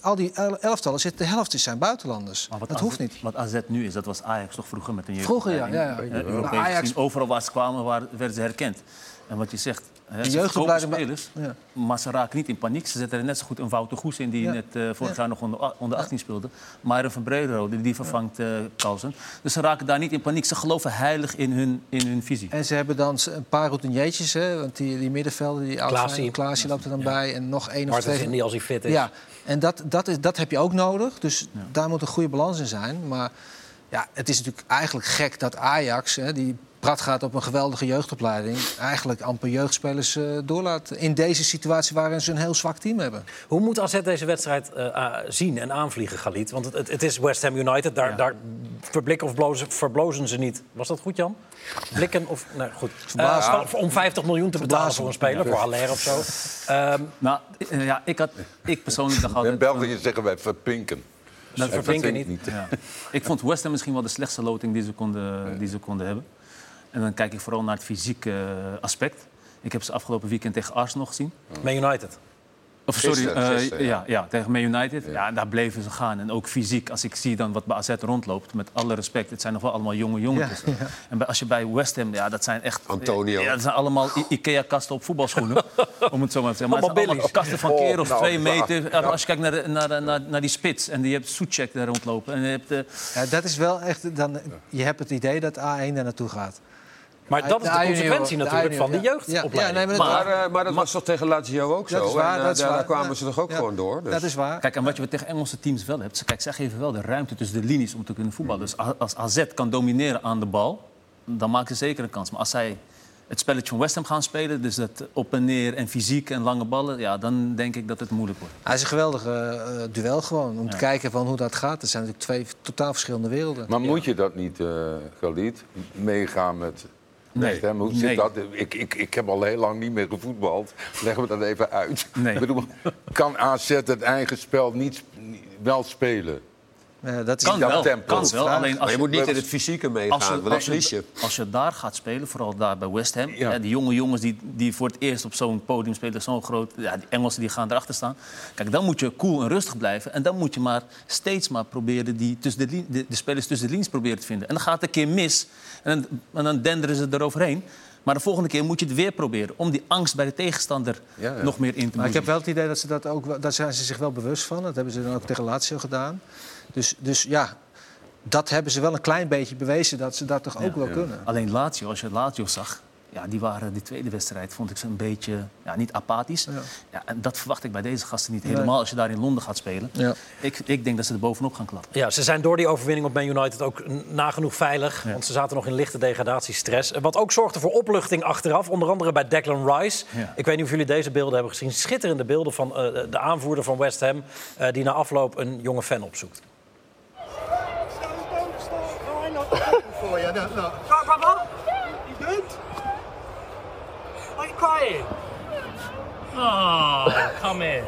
al die el- elftallen zitten, de helft zijn buitenlanders.
Maar wat
Dat
AZ
hoeft niet.
Wat AZ nu is, dat was Ajax toch vroeger met een jeugd.
Vroeger, ja, ja, ja.
Eh,
Ajax-
overal waar ze kwamen, waren, werden ze herkend. En wat je zegt,
De
spelers,
Ja.
maar ze raken niet in paniek. Ze zetten er net zo goed een Wouter Goes in, die
Ja.
net eh, vorig
Ja.
jaar nog onder, onder 18 speelde. Myron van Brederode, die vervangt eh Carlsen. Dus ze raken daar niet in paniek. Ze geloven heilig in hun, in hun visie.
En ze hebben dan een paar routiniertjes, hè, want die, die middenvelden, die zijn, Klaasie loopt er dan bij en nog één of
Martin
twee.
Vindy als hij fit is.
Ja, en dat, dat, is, dat heb je ook nodig. Dus daar moet een goede balans in zijn. Maar ja, het is natuurlijk eigenlijk gek dat Ajax, hè, die prat gaat op een geweldige jeugdopleiding, eigenlijk amper jeugdspelers eh doorlaat. In deze situatie waarin ze een heel zwak team hebben.
Hoe moet AZ deze wedstrijd eh, zien en aanvliegen, Galit? Want het, het, is West Ham United. Daar,
Ja.
daar verblikken of blozen, verblozen ze niet. Was dat goed, Jan? Blikken of... Nee, goed. Eh, om 50 miljoen te betalen voor een speler, voor Haller of zo. Ehm
Nou, ja, ik, had, ik persoonlijk dacht
In
altijd...
België zeggen wij verpinken.
dat vervinken
verzinkt
niet.
Ja. Ik vond West Ham misschien wel de slechtste loting die ze konden, die ze konden hebben. En dan kijk ik vooral naar het fysieke eh, aspect. Ik heb ze afgelopen weekend tegen Arsenal gezien.
Man United.
Of sorry,
Gisteren,
eh,
gisteren,
ja.
ja.
Ja, tegen Man United. Ja. daar bleven ze gaan. En ook fysiek, als ik zie dan wat bij AZ rondloopt, met alle respect, het zijn nog wel allemaal jonge jongetjes. En bij, als je bij West Ham, ja, dat zijn echt...
Antonio.
Ja, dat zijn allemaal I- Ikea-kasten op voetbalschoenen, <laughs> om het zo maar te zeggen. Maar het
Allemaal
zijn allemaal
Billy's.
kasten van
Oh,
keer of
nou,
twee
ja.
meter. Als je kijkt naar, de, naar, de- naar, naar die spits, en die hebt Soetjek daar rondlopen. En je hebt...
Ja, dat is wel echt. Dan, je hebt het idee dat A1 daar naartoe gaat.
Maar dat is de consequentie natuurlijk van de jeugdopleiding.
Ja, ja, nee, maar,
Maar, eh, maar dat was toch tegen Lazio ook zo?
Dat is waar,
en, eh,
dat is
daar, kwamen ze toch ook
Ja.
gewoon door? Dus.
dat is waar.
Kijk, en wat je tegen Engelse teams wel hebt, kijk, zij geven wel de ruimte tussen de linies om te kunnen voetballen. Dus a- als AZ kan domineren aan de bal, dan maken ze zeker een kans. Maar als zij het spelletje van West Ham gaan spelen, dus dat op en neer en fysiek en lange ballen, ja, dan denk ik dat het moeilijk wordt.
Hij is een geweldige eh, duel gewoon. Om te kijken van hoe dat gaat. Het zijn natuurlijk twee totaal verschillende werelden.
Maar moet je dat niet, eh Galit, meegaan met
Nee.
Hoe zit
Nee.
dat? Ik, ik, ik heb al heel lang niet meer gevoetbald. Leggen we dat even uit.
Nee. <laughs>
Ik bedoel, kan AZ het eigen spel niet- wel spelen?
Eh, dat is
Kan
dat
wel,
tempo.
kan wel.
Vraag.
Alleen als
je
je,
moet niet in het fysieke meegaan,
als je,
want
als,
je.
je, als je daar gaat spelen, vooral daar bij West Ham...
Ja.
Hè, die jonge jongens die, die voor het eerst op zo'n podium spelen, zo'n groot... Ja, die Engelsen die gaan erachter staan. Kijk, dan moet je cool en rustig blijven. En dan moet je maar steeds maar proberen die tussen de, de, de spelers tussen de linies proberen te vinden. En dan gaat het een keer mis. En dan, en dan denderen ze eroverheen. Maar de volgende keer moet je het weer proberen. Om die angst bij de tegenstander
Ja, ja.
nog meer in te
Maar ik heb wel het idee dat ze dat ook wel- daar zijn ze zich wel bewust van. Dat hebben ze dan ook tegen Lazio gedaan. Dus, dus ja, dat hebben ze wel een klein beetje bewezen dat ze dat toch ook wel kunnen.
Alleen Lazio, als je Lazio zag... Ja, die waren die tweede wedstrijd, vond ik ze een beetje ja, niet apathisch.
Ja.
Ja. en dat verwacht ik bij deze gasten niet. Helemaal als je daar in Londen gaat spelen.
Ja.
Ik, ik denk dat ze er bovenop gaan klappen.
Ja, ze zijn door die overwinning op Man United ook nagenoeg veilig. Want ze zaten nog in lichte degradatiestress. Eh, Wat ook zorgde voor opluchting achteraf. Onder andere bij Declan Rice.
Ja.
Ik weet niet of jullie deze beelden hebben gezien. Schitterende beelden van eh, de aanvoerder van West Ham. eh, die na afloop een jonge fan opzoekt.
For you. Look, look. Right, brother? You good? Why are you crying? Oh, come here.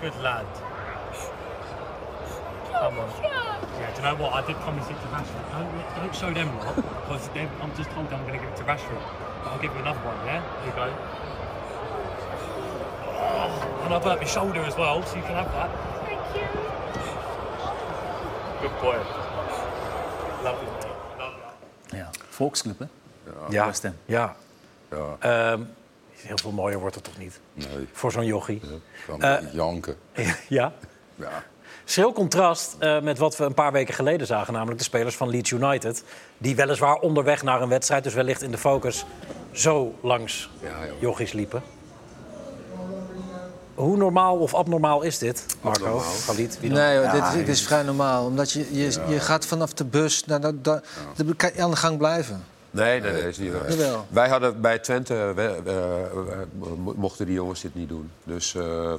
Good lad. Come on. Yeah, do you know what? I did promise it to Rashford. Don't, don't show them lot, because I'm just told I'm going to give it to Rashford. But I'll give you another one, yeah? There you go. Oh, and I burnt my shoulder as well, so you can have that. Thank you. Good boy. Love
Volksclub, hè?
Ja,
West Ham.
ja.
Ja,
Ehm, heel veel mooier wordt het toch niet?
nee.
Voor zo'n jochie.
Van
Eh,
janken. <laughs>
ja?
Ja.
Schril contrast eh, met wat we een paar weken geleden zagen, namelijk de spelers van Leeds United. Die weliswaar onderweg naar een wedstrijd, dus wellicht in de focus, zo langs jochies liepen. Hoe normaal of abnormaal is dit, Marco? Wie dan?
Nee, hoor, dit, is- dit is vrij normaal. Omdat je, je, je gaat vanaf de bus naar... dan kan je aan de gang blijven.
Nee, nee, nee, is niet waar.
Jawel.
Wij hadden bij Twente, we- we- we- mo- mochten die jongens dit niet doen. Dus eh, eh,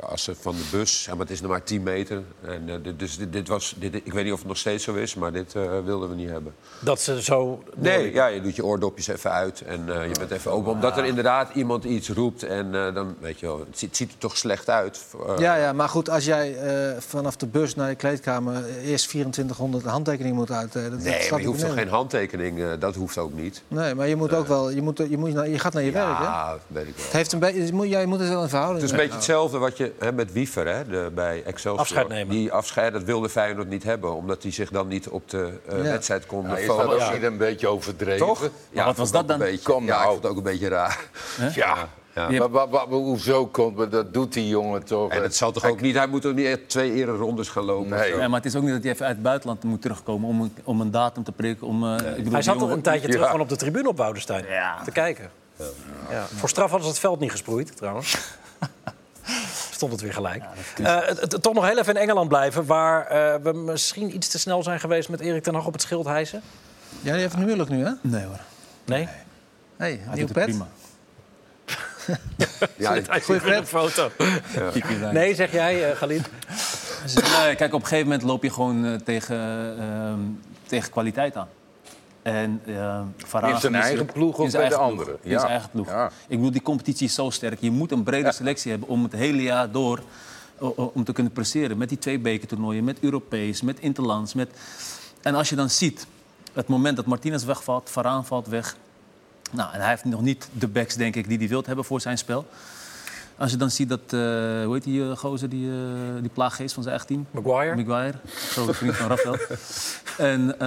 als ze van de bus, ja, maar het is nog maar 10 meter. En, eh, dit- dus dit, dit was, dit, ik weet niet of het nog steeds zo is, maar dit eh, wilden we niet hebben.
Dat ze zo...
Nee, ja, je doet je oordopjes even uit en eh, je bent even open. Omdat er inderdaad iemand iets roept en eh, dan, weet je wel, het ziet, het ziet er toch slecht uit. Eh,
Ja, ja, maar goed, als jij eh, vanaf de bus naar je kleedkamer... eerst 2400 handtekeningen moet uitdelen... dat
Nee, maar je hoeft toch geen handtekening, eh, dat hoeft ook niet.
Nee, maar je moet ook wel... Je, moet, je, moet, naar- je gaat naar je werk, hè?
Ja, weet ik wel.
Het heeft een beetje... je moet- Ja, je moet het wel in verhouding
Het is een beetje hetzelfde wat je hè, met Wiever hè, de, bij Excelsior.
Afscheid nemen.
Die afscheid, dat wilde Feyenoord niet hebben. Omdat hij zich dan niet op de eh,
Ja.
wedstrijd kon
Nou, is dat
focussen.
ook niet een beetje overdreven?
Toch? Ja,
wat was dat
ook een
dan?
Beetje,
Kom
ja, ik
nou.
vond het ook een beetje raar.
Ja,
Ja.
Maar, wa- wa- hoezo komt maar dat doet die jongen toch?
En het zal toch ook niet... Hij moet ook niet echt twee ere rondes gaan lopen.
Nee.
Ja, maar het is ook niet dat hij even uit het buitenland moet terugkomen om een, om een datum te prikken. Om, eh, ik bedoel,
Hij zat toch een tijdje terug gewoon op de tribune op Woudenstein
Ja.
te kijken. Ja. Voor straf hadden ze het veld niet gesproeid, trouwens. <laughs> Stond het weer gelijk. Eh, toch nog heel even in Engeland blijven... waar eh, we misschien iets te snel zijn geweest met Erik ten Hag op het schild hijsen.
Ja, die heeft een huwelijk nu, hè?
Nee hoor,
Nee?
hey,
hij
nieuw
doet het
pet.
prima. <laughs>
Ja, ik-
Goeie
zit de foto. Nee, zeg jij, Galit?
Nee, kijk, op een gegeven moment loop je gewoon eh, tegen, ehm, tegen kwaliteit aan. En uh,
In zijn eigen ploeg of bij de anderen?
In
Ja.
zijn eigen ploeg.
Ja.
Ik bedoel, die competitie is zo sterk. Je moet een brede selectie hebben om het hele jaar door om te kunnen presteren. Met die twee bekertoernooien, met Europees, met Interlands. Met... En als je dan ziet, het moment dat Martinez wegvalt, Varaan valt weg. Nou, en hij heeft nog niet de backs, denk ik, die hij wilt hebben voor zijn spel. Als je dan ziet dat, eh, hoe heet die eh, gozer, die, eh, die plaaggeest van zijn eigen team?
Maguire?
Maguire, grote vriend van Rafael. <laughs> en,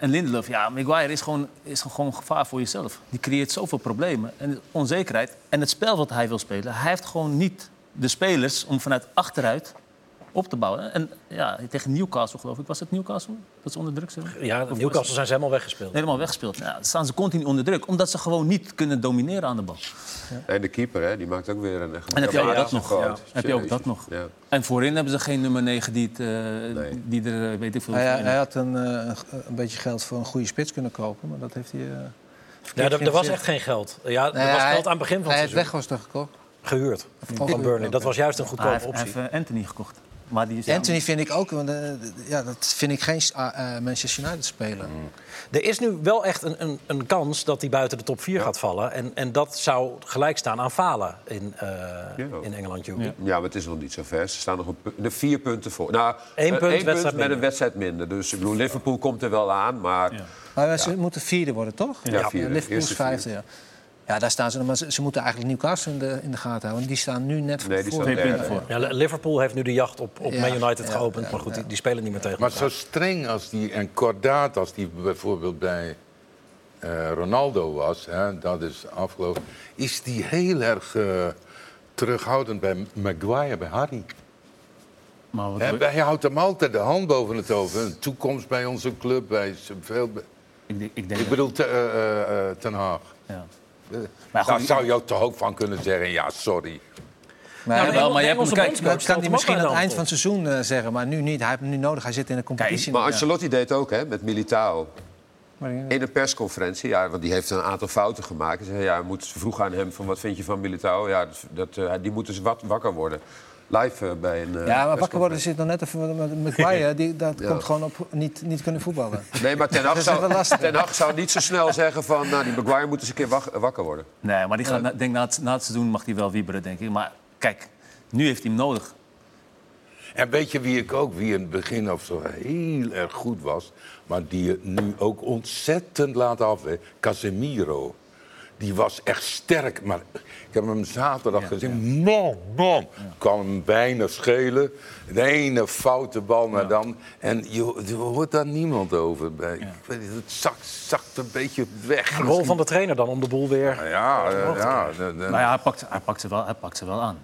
en Lindelof, ja, Maguire is gewoon, is gewoon gevaar voor jezelf. Die creëert zoveel problemen en onzekerheid. En het spel wat hij wil spelen, hij heeft gewoon niet de spelers om vanuit achteruit op te bouwen. En ja, tegen Newcastle geloof ik, was het Newcastle? Dat ze onder druk zijn?
Ja,
Of
Newcastle zijn ze helemaal weggespeeld.
Helemaal weggespeeld. Ja, dan staan ze continu onder druk, omdat ze gewoon niet kunnen domineren aan de bal.
En de keeper, hè, die maakt ook weer een... echt
En heb je ook
Ja,
dat nog? Ja. Heb je ook dat nog?
Ja.
En voorin hebben ze geen nummer 9 die, het, eh, die er, eh, weet ik veel...
Hij, hij had een, eh, een, beetje geld voor een goede spits kunnen kopen, maar dat heeft hij...
Ja, er, er was echt geen geld. Ja, er
Nee,
was
hij-
geld aan het begin van
Hij
het
heeft
seizoen.
weg was toch gekocht?
Gehuurd van Burnley. Dat was juist een
Hij
goedkope
heeft, hij
optie.
heeft Anthony gekocht. Maar die is
Anthony vind ik ook, want, eh, ja, dat vind ik geen eh, Manchester United speler.
Er is nu wel echt een, een, een kans dat hij buiten de top 4 gaat vallen. En, en dat zou gelijk staan aan falen in, eh, in Engeland.
Ja.
Ja, maar het is nog niet zo ver. Ze staan nog pu- de vier punten voor. Nou,
Eén punt,
één met
minder.
een wedstrijd minder. Dus ik bedoel, Liverpool komt er wel aan, maar...
Ja.
Maar ze moeten vierde worden, toch?
Ja, vierde.
Liverpool is vijfde, ja. Ja, daar staan ze. Maar ze, ze moeten eigenlijk Newcastle in de, in de gaten houden. Want die staan nu net
Nee, die
voor.
staan
Twee punten
derde.
voor.
Ja, Liverpool heeft nu de jacht op, op
Ja,
Man United
ja,
geopend.
ja,
maar goed,
ja.
die, die spelen niet meer tegen
Maar
elkaar.
zo streng als die en kordaat als die bijvoorbeeld bij eh, Ronaldo was, hè, dat is afgelopen, is die heel erg eh, terughoudend bij Maguire, bij Harry.
Maar wat,
hij houdt hem altijd de hand boven het hoofd. Een toekomst bij onze club, bij veel.
ik, denk- ik denk
Ik bedoel te, eh, eh, eh, Ten Haag.
ja.
Eh,
Maar
Daar
goed,
zou je ook toch ook van kunnen zeggen, ja, sorry.
Maar
de
wel, maar je hebt kijk,
dat kan hij misschien aan het eind van het seizoen eh, zeggen. Maar nu niet. Hij heeft hem nu nodig. Hij zit in de competitie.
Maar
Ja.
Ancelotti deed ook, hè, met Militao.
Eh,
In een persconferentie, ja, want die heeft een aantal fouten gemaakt. Hij zei, ja, moet vroeg aan hem van wat vind je van Militao? Ja, dat, dat, eh, die moet dus wat wakker worden. Live eh, bij een. eh,
Ja, maar wakker worden zit nog net even met, met Maguire. Die, dat <laughs> komt gewoon op niet, niet kunnen voetballen. <laughs>
Nee, maar Ten Hag, zou. Ten Hag zou niet zo snel zeggen van... Nou, die Maguire moet eens een keer wak- wakker worden.
Nee, maar die gaat, na- denk, na, het, na het seizoen mag hij wel wieberen, denk ik. Maar kijk, nu heeft hij hem nodig.
En weet je wie ik ook, wie in het begin of zo heel erg goed was, maar die het nu ook ontzettend laat af, hè? Casemiro. Die was echt sterk, maar heb hem zaterdag gezien. Man, man. Kan hem bijna schelen. De ene foute bal, maar dan. En je, je hoort daar niemand over. Bij. Ik weet niet, het zakt, zakt een beetje weg.
De rol van de trainer dan om de boel weer...
Ja, ja. de- de-
Maar ja, hij pakt, hij pakt, ze, wel, hij pakt ze wel aan.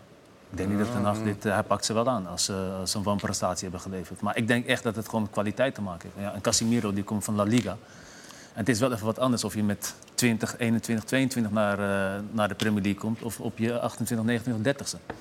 Ik denk niet dat dit... eh, hij pakt ze wel aan als ze, als ze een wanprestatie hebben geleverd. Maar ik denk echt dat het gewoon met kwaliteit te maken heeft. Ja, en Casimiro die komt van La Liga. En het is wel even wat anders of je met 20, 21, 22 naar, eh, naar de Premier League komt... of op je 28, 29, 30ste.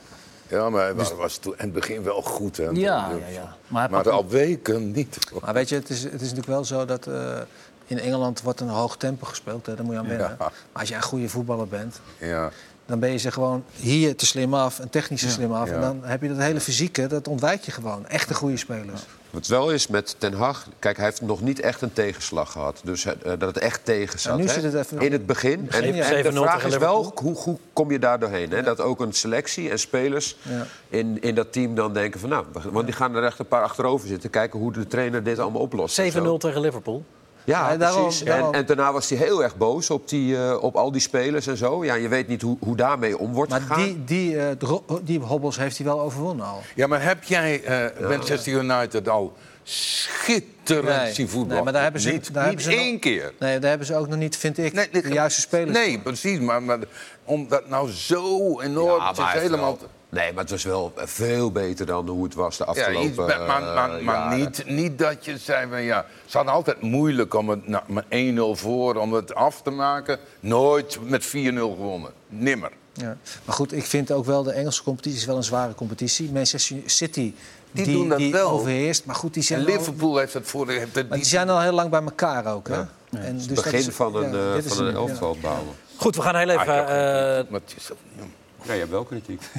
Ja, maar hij was, was toen in het begin wel goed. Hè?
Ja, ja, ja. Maar
Maar al weken niet.
Maar weet je, het is, het is natuurlijk wel zo dat eh, in Engeland wordt een hoog tempo gespeeld. Hè, daar moet je aan wennen.
Ja.
Maar als jij een goede voetballer bent,
Ja.
Dan ben je ze gewoon hier te slim af en technisch te slim af.
Ja.
En dan heb je dat hele fysieke, dat ontwijk je gewoon. Echte goede spelers.
Wat wel is met Ten Hag, kijk, hij heeft nog niet echt een tegenslag gehad. Dus eh, dat het echt tegen zat.
nu
hè?
zit het even-
In het begin. En, en de
7-0
vraag is wel, hoe, hoe kom je daar doorheen? Hè? Dat ook een selectie en spelers
Ja.
in, in dat team dan denken van... nou, want die gaan er echt een paar achterover zitten... kijken hoe de trainer dit allemaal oplost. en
7-0
zo.
tegen Liverpool.
Ja,
Ja, daarom-
precies.
daarom.
En, en daarna was hij heel erg boos op, die, eh, op al die spelers en zo. Ja, je weet niet hoe, hoe daarmee om wordt
Maar
gegaan.
die, die, eh, die hobbels heeft hij wel overwonnen al.
ja, maar heb jij eh, Manchester United al schitterend
Nee,
zien voetballen?
nee, maar daar hebben ze-
niet,
daar
niet
hebben ze
één
nog-
keer.
Nee, daar hebben ze ook nog niet, vind ik,
Nee, dit-
de juiste spelers.
Nee, precies. Maar, maar om dat nou zo enorm...
Ja,
het is helemaal...
wel- Nee, maar het was wel veel beter dan hoe het was de
Ja,
afgelopen
iets, maar, maar, maar,
eh,
maar niet, niet dat je zei van ja, ze hadden altijd moeilijk om het nou, met 1-0 voor om het af te maken. Nooit met 4-0 gewonnen. Nimmer.
Ja. Maar goed, ik vind ook wel de Engelse competitie is wel een zware competitie. Manchester City
Die doen dat wel.
overheerst. Maar goed, die zijn,
En
al,
Liverpool heeft het voor. Heeft
die zijn al heel lang bij elkaar ook. Hè? En dus
Het
dat
begin
is-
van een,
ja,
eh, van een
ja.
elftal bouwen.
Goed, we gaan heel
Ah,
even
heb geen
eh,
kritiek, maar het is ook- ja.
Ja, je hebt wel kritiek. <laughs>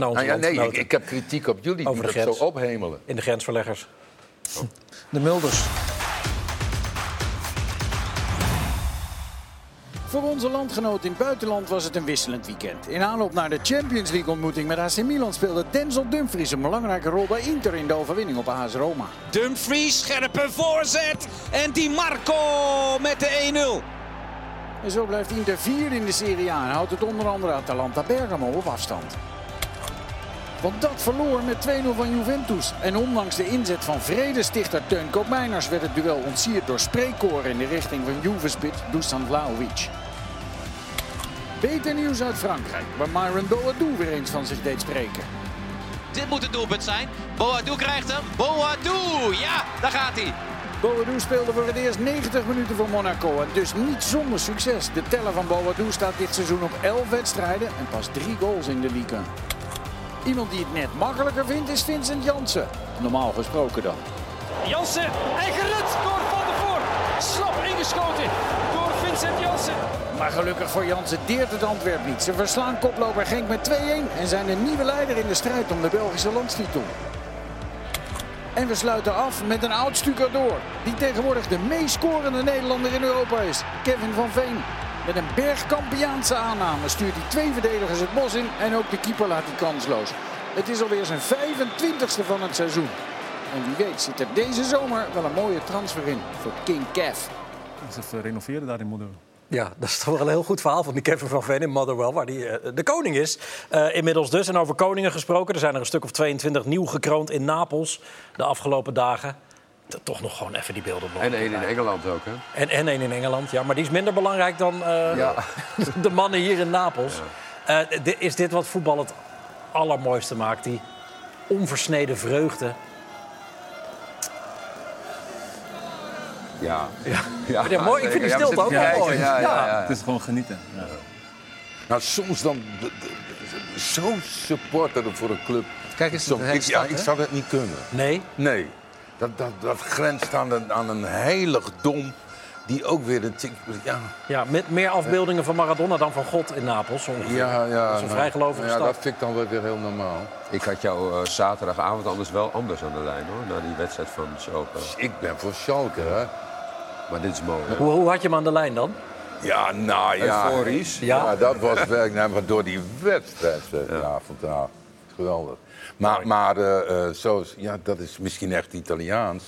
Nou ja, nee, ik, heb kritiek op jullie
Over
die
de
dat zo
grens.
ophemelen.
in de grensverleggers.
De Mulders.
Voor onze landgenoot in het buitenland was het een wisselend weekend. In aanloop naar de Champions League ontmoeting met AC Milan speelde Denzel Dumfries een belangrijke rol bij Inter in de overwinning op AS Roma.
Dumfries, scherpe voorzet. En Di Marco met de 1-0.
En zo blijft Inter vierde in de Serie A en houdt het onder andere Atalanta Bergamo op afstand. Want dat verloor met 2-0 van Juventus. En ondanks de inzet van vredestichter Teun Koopmeiners werd het duel ontsierd door spreekkoren in de richting van Juve-spit Dusan Vlahovic. Beter nieuws uit Frankrijk, waar Myron Boadou weer eens van zich deed spreken.
Dit moet het doelpunt zijn. Boadou krijgt hem. Boadou, ja, daar gaat hij.
Boadou speelde voor het eerst 90 minuten voor Monaco en dus niet zonder succes. De teller van Boadou staat dit seizoen op 11 wedstrijden en pas 3 goals in de Liga. Iemand die het net makkelijker vindt is Vincent Jansen. Normaal gesproken dan.
Jansen, en gered door Van der Voort. Slap ingeschoten door Vincent Jansen.
Maar gelukkig voor Jansen deert het Antwerp niet. Ze verslaan koploper Genk met 2-1 en zijn de nieuwe leider in de strijd om de Belgische landstitel. En we sluiten af met een oud door, die tegenwoordig de meest scorende Nederlander in Europa is. Kevin van Veen. Met een bergkampiaanse aanname stuurt hij twee verdedigers het bos in en ook de keeper laat hij kansloos. Het is alweer zijn 25ste van het seizoen. En wie weet zit er deze zomer wel een mooie transfer in voor King Kev.
Dus even renoveren daar in Model.
Ja, dat is toch wel een heel goed verhaal van die Kevin van Ven in Motherwell, waar die eh, de koning is. Eh, inmiddels dus. En over koningen gesproken. Er zijn er een stuk of 22 nieuw gekroond in Napels de afgelopen dagen. Dat toch nog gewoon even die beelden.
En één in Engeland ook, hè?
En, en één in Engeland, ja. Maar die is minder belangrijk dan eh,
Ja. <laughs>
de mannen hier in Napels. Eh, is dit wat voetbal het allermooiste maakt? Die onversneden vreugde.
Ja.
Ja.
Ja,
Ja, mooi. Ik vind die stilte ook wel mooi.
Ja, ja,
Ja.
ja,
Het is gewoon genieten. Ja.
Nou, soms dan. Zo'n supporter voor een club.
Kijk eens, de
ik, ja, ik zou dat niet kunnen.
Nee?
Nee. Dat, dat, dat grenst aan een, aan een heiligdom. Die ook weer een tik. Ja,
Ja, met meer afbeeldingen van Maradona dan van God in Napels. Ongeveer.
ja, ja.
Dat is een
nou,
vrijgelovige
ja,
stad.
dat vind ik dan wel weer heel normaal.
Ik had jou eh, zaterdagavond anders wel anders aan de lijn, hoor. Na die wedstrijd van Schalke.
Ik ben voor Schalke, hè.
Maar dit is mooi, hè?
Hoe, hoe had je hem aan de lijn dan?
Ja, nou ja.
Euforisch.
Ja?
Ja, dat was werk. Nee, maar door die wedstrijd. zeg. Ja, fantastisch. Geweldig. Maar, maar zo, is- ja, dat is misschien echt Italiaans.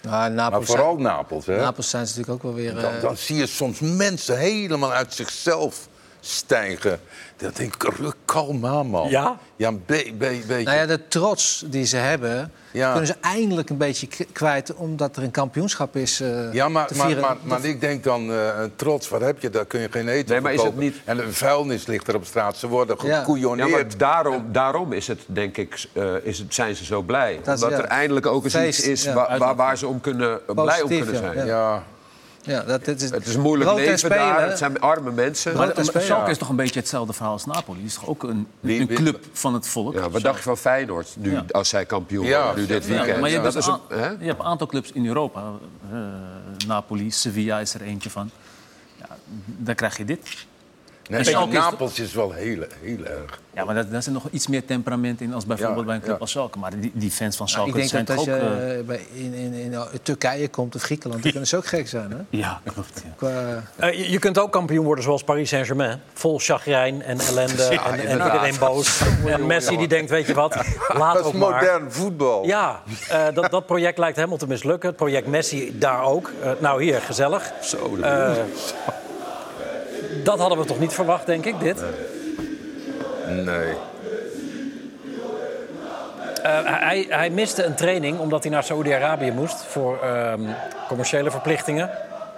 Nou,
Maar
Napels,
vooral Napels, hè.
Napels zijn ze natuurlijk ook wel weer...
Dan,
eh,
dan zie je soms mensen helemaal uit zichzelf stijgen. Dan denk ik, ruk kalm aan, man.
Ja?
Ja, een be- be- beetje.
Nou ja, de trots die ze hebben,
Ja.
kunnen ze eindelijk een beetje kwijt... omdat er een kampioenschap is eh,
Ja, maar,
te
maar,
vieren.
maar, maar ik denk dan, eh, trots, wat heb je? Daar kun je geen eten
Nee, maar is het niet-
En de vuilnis ligt er op straat. Ze worden gekoeioneerd.
Ja, maar daarom, daarom is het, denk ik, eh, is het, zijn ze zo blij.
Dat is-
Omdat
ja.
er eindelijk ook eens
Feest,
iets is
ja.
waar, waar, waar ze om kunnen, blij om kunnen
ja,
zijn.
ja.
Ja,
dat, is,
Het is een moeilijk leven
spelen,
daar. Het zijn arme mensen.
Maar-.
Schalke is toch een beetje hetzelfde verhaal als Napoli. Het is toch ook een,
Wie-
een
wie-
club van het volk.
Ja, wat dacht je van Feyenoord nu,
Ja.
als zij kampioen
Ja,
worden, nu dit
ja,
weekend?
maar je hebt,
dat
dus
is een,
je hebt een aantal clubs in Europa. Eh, Napoli, Sevilla is er eentje van. Ja, dan krijg je dit.
Nee,
En Schalke is-
Napels is wel heel, heel erg.
Ja, maar daar, zit nog iets meer temperament in als bijvoorbeeld
Ja,
bij een club
ja.
als Schalke. Maar die, die fans van
Nou,
Schalke
ik denk
zijn
dat als
toch
je
ook... eh,
eh, bij, in, in, in Turkije komt of Griekenland, dan kunnen ze ook gek zijn. Hè? <laughs>
ja, klopt. Ja.
Qua,
Eh, je, je kunt ook kampioen worden zoals Paris Saint-Germain. Vol chagrijn en ellende <laughs> en, en iedereen boos. <laughs> En Messi die denkt, weet je wat, laat
Dat
ook
is
maar.
modern voetbal.
Ja, eh, dat, dat project lijkt helemaal te mislukken. Het project Messi daar ook. Nou, hier, gezellig.
Zo, de-
Eh, dat hadden we toch niet verwacht, denk ik, dit?
Nee.
Eh, hij, hij miste een training omdat hij naar Saoedi-Arabië moest voor ehm, commerciële verplichtingen.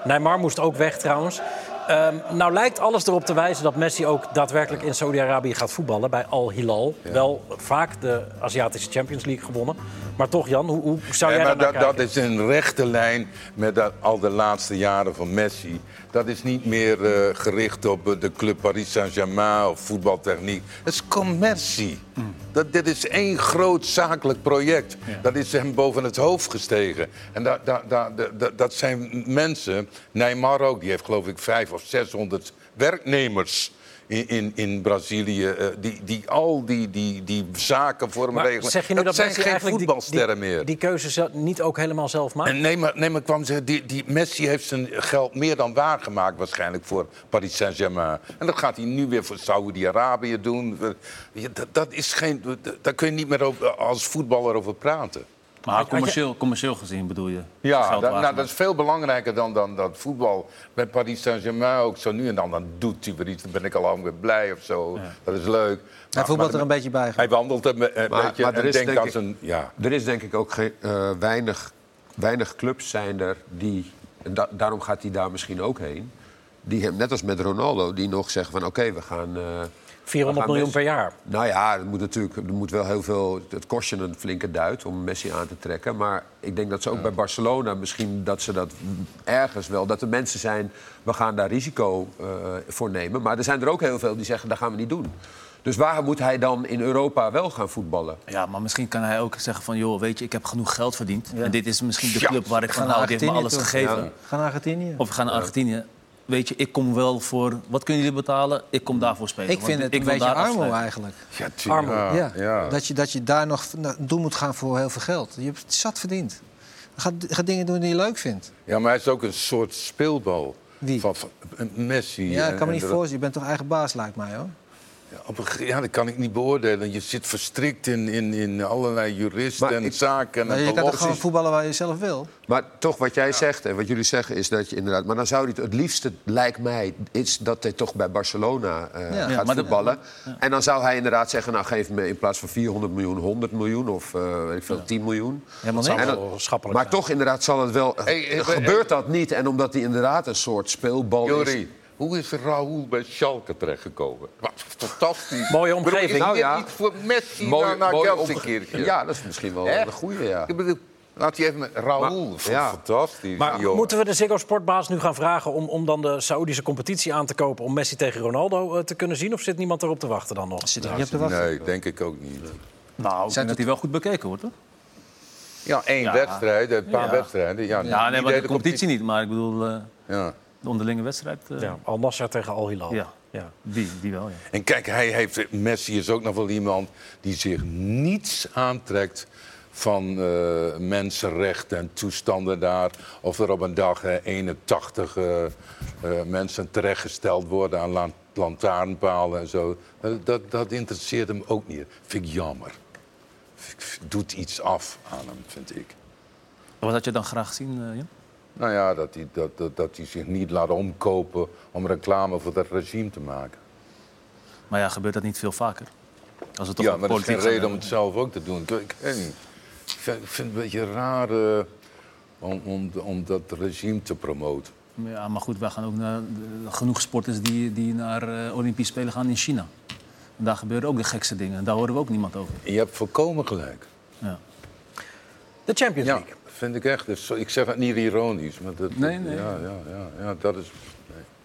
Neymar moest ook weg trouwens. Ehm, nou lijkt alles erop te wijzen dat Messi ook daadwerkelijk in Saoedi-Arabië gaat voetballen bij Al Hilal. Wel vaak de Aziatische Champions League gewonnen. Maar toch, Jan, hoe, hoe zou
Ja,
jij
maar
daar naar
dat, dat is een rechte lijn met dat, al de laatste jaren van Messi. Dat is niet meer eh, gericht op eh, de club Paris Saint-Germain of voetbaltechniek. Het is commercie. Dat, dit is één groot zakelijk project. Dat is hem boven het hoofd gestegen. En dat, dat, dat, dat, dat zijn mensen, Neymar ook, die heeft geloof ik vijf of 600 werknemers. In, in, in Brazilië, eh, die, die al die, die, die zaken voor hem regelen.
zeg je nu dat,
zijn geen voetbalsterren
die,
meer.
die keuze niet ook helemaal zelf maakt?
En nee, maar, nee, maar kwam zeggen, die, die Messi heeft zijn geld meer dan waargemaakt waarschijnlijk voor Paris Saint-Germain. En dat gaat hij nu weer voor Saoedi-Arabië doen. Dat, dat is geen, daar kun je niet meer over, als voetballer over praten.
Maar commercieel, commercieel gezien bedoel je?
Ja, dat, nou, dat is veel belangrijker dan, dan dat voetbal. Bij Paris Saint-Germain ook zo nu en dan, dan doet hij weer iets. Dan ben ik al lang weer blij of zo. Dat is leuk.
hij
Maar-
voetbalt er een beetje bij.
Hij wandelt een, beetje
maar er
en
is denk
zijn... Ja.
Er is denk ik ook geen, eh, weinig, weinig clubs zijn er die... En da- daarom gaat hij daar misschien ook heen. Die hem, net als met Ronaldo, die nog zeggen van... oké, we gaan... eh,
400
we gaan
miljoen per jaar.
Nou ja, er moet natuurlijk er moet wel heel veel. Het kost je een flinke duit om Messi aan te trekken. Maar ik denk dat ze ook bij Barcelona misschien dat ze dat ergens wel. Dat er mensen zijn, we gaan daar risico eh, voor nemen. Maar er zijn er ook heel veel die zeggen, dat gaan we niet doen. Dus waar moet hij dan in Europa wel gaan voetballen?
Ja, maar misschien kan hij ook zeggen van... joh, weet je, ik heb genoeg geld verdiend. En dit is misschien de
Ja,
club waar ik
Ga
van
naar
hou. Die heeft me alles
toe.
gegeven.
Ga naar Argentinië.
Of we gaan naar Argentinië. Weet je, ik kom wel voor... Wat kunnen jullie betalen? Ik kom daarvoor spelen.
ik
Want
vind het
ik
een beetje
afsluiten.
eigenlijk.
Ja,
Armoede,
ja,
Ja,
ja.
Dat, je, dat je daar nog naartoe moet gaan voor heel veel geld. Je hebt het zat verdiend. Ga, ga dingen doen die je leuk vindt.
Ja, maar hij is ook een soort speelbal.
Wie?
Van, van Messi.
Ja, ik kan me niet voorstellen. Je bent toch eigen baas, lijkt mij, hoor.
Ja, op een ge- ja, dat kan ik niet beoordelen. Je zit verstrikt in, in, in allerlei juristen
Maar
en
ik-
zaken en
Nou, je kan toch gewoon voetballen waar je zelf wil?
Maar toch, wat jij zegt en wat jullie zeggen is dat je inderdaad... Maar dan zou hij het, het liefste, lijkt mij, is dat hij toch bij Barcelona eh,
Ja.
gaat
Ja, maar dat-
voetballen. En dan zou hij inderdaad zeggen, nou geef me in plaats van 400 miljoen 100 miljoen of eh, weet ik veel, 10 miljoen.
Helemaal.
En
schappelijk
Maar
zijn.
toch, inderdaad, zal het wel.
Hey, hey,
gebeurt dat niet? En omdat hij inderdaad een soort speelbal is.
Hoe is Raúl bij Schalke terechtgekomen? Wat Fantastisch.
Mooie
bedoel,
omgeving.
Is
Nou
dit
ja.
niet voor Messi
Mooi-
naar, naar
Ja, dat is misschien wel
Echt?
een goede, ja.
Ik bedoel, laat hij even met Raúl.
Maar- ja.
Fantastisch.
Maar
joh.
moeten we de Ziggo Sportbaas nu gaan vragen om, om dan de Saoedische competitie aan te kopen... om Messi tegen Ronaldo eh, te kunnen zien? Of zit niemand erop te wachten dan nog?
Zit er niet op te wachten.
Nee, denk ik ook niet.
Nou, ik denk dat hij wel goed bekeken wordt, hoor.
Ja, één
Ja.
wedstrijd, een paar
Ja.
wedstrijden. Ja,
Ja, nee,
niet
maar de competitie niet. Maar ik bedoel, eh,
Ja.
De onderlinge wedstrijd... eh,
Ja, Al Nasser tegen Al Hilal.
ja.
Ja.
Die, die wel, ja.
En kijk, hij heeft, Messi is ook nog wel iemand die zich niets aantrekt van eh, mensenrechten en toestanden daar. Of er op een dag 81 eh, eh, mensen terechtgesteld worden aan lan- lantaarnpalen en zo. Dat, dat interesseert hem ook niet. Vind ik jammer. V- Doet iets af aan hem, vind ik.
Wat had je dan graag gezien, eh, Jan?
Nou ja, dat hij, dat, dat, dat hij zich niet laat omkopen om reclame voor dat regime te maken.
Maar ja, gebeurt dat niet veel vaker? Als het toch
Ja, maar dat is geen reden om het zelf ook te doen. Ik, ik. Ik vind, het een beetje raar om, om, om dat regime te promoten.
Ja, maar goed, wij gaan ook naar genoeg sporters die, die naar eh, Olympische Spelen gaan in China. En daar gebeuren ook de gekste dingen. En daar horen we ook niemand over.
Je hebt volkomen gelijk.
Ja.
De Champions
Ja,
League.
vind ik echt. Dus, ik zeg het niet ironisch, maar dat,
Nee, nee.
Ja, ja, ja, ja, dat is...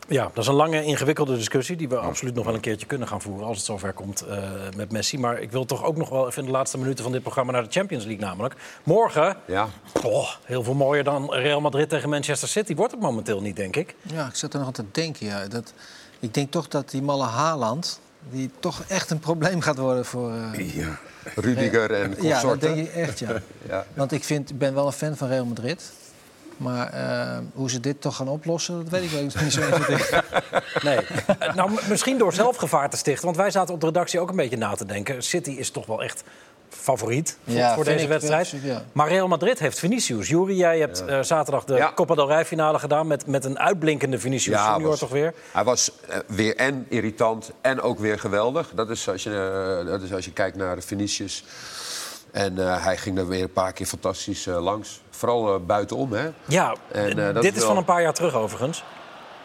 Ja, dat is een lange, ingewikkelde discussie die we absoluut nog wel een keertje kunnen gaan voeren als het zover komt eh, met Messi. Maar ik wil toch ook nog wel even in de laatste minuten van dit programma naar de Champions League namelijk. Morgen,
Ja.
oh, heel veel mooier dan Real Madrid tegen Manchester City. Wordt het momenteel niet, denk ik.
Ja, ik zat er nog aan te denken. Ja. Dat, ik denk toch dat die malle Haaland... die toch echt een probleem gaat worden voor... eh,
Ja.
Rudiger en
ja, dat
consorten.
denk ik echt, ja. <laughs>
Ja.
Want ik, vind, ik ben wel een fan van Real Madrid. Maar eh, hoe ze dit toch gaan oplossen, dat weet ik wel niet zo 1, 2, 3.
Nee. Eh, nou, misschien door zelf gevaar te stichten. Want wij zaten op de redactie ook een beetje na te denken. City is toch wel echt favoriet voor,
Ja,
voor
vind
deze
ik
wedstrijd.
ja.
Maar Real Madrid heeft Vinicius. Jury, jij hebt eh, zaterdag de
Ja.
Copa del Rey finale gedaan... met, met een uitblinkende Vinicius
Ja,
junior
was-
toch weer.
Hij was eh, weer en irritant en ook weer geweldig. Dat is als je, eh, dat is als je kijkt naar Vinicius. En eh, hij ging er weer een paar keer fantastisch langs. Vooral buitenom, hè?
Ja,
En, dat
dit
is wel-
van een paar jaar terug overigens.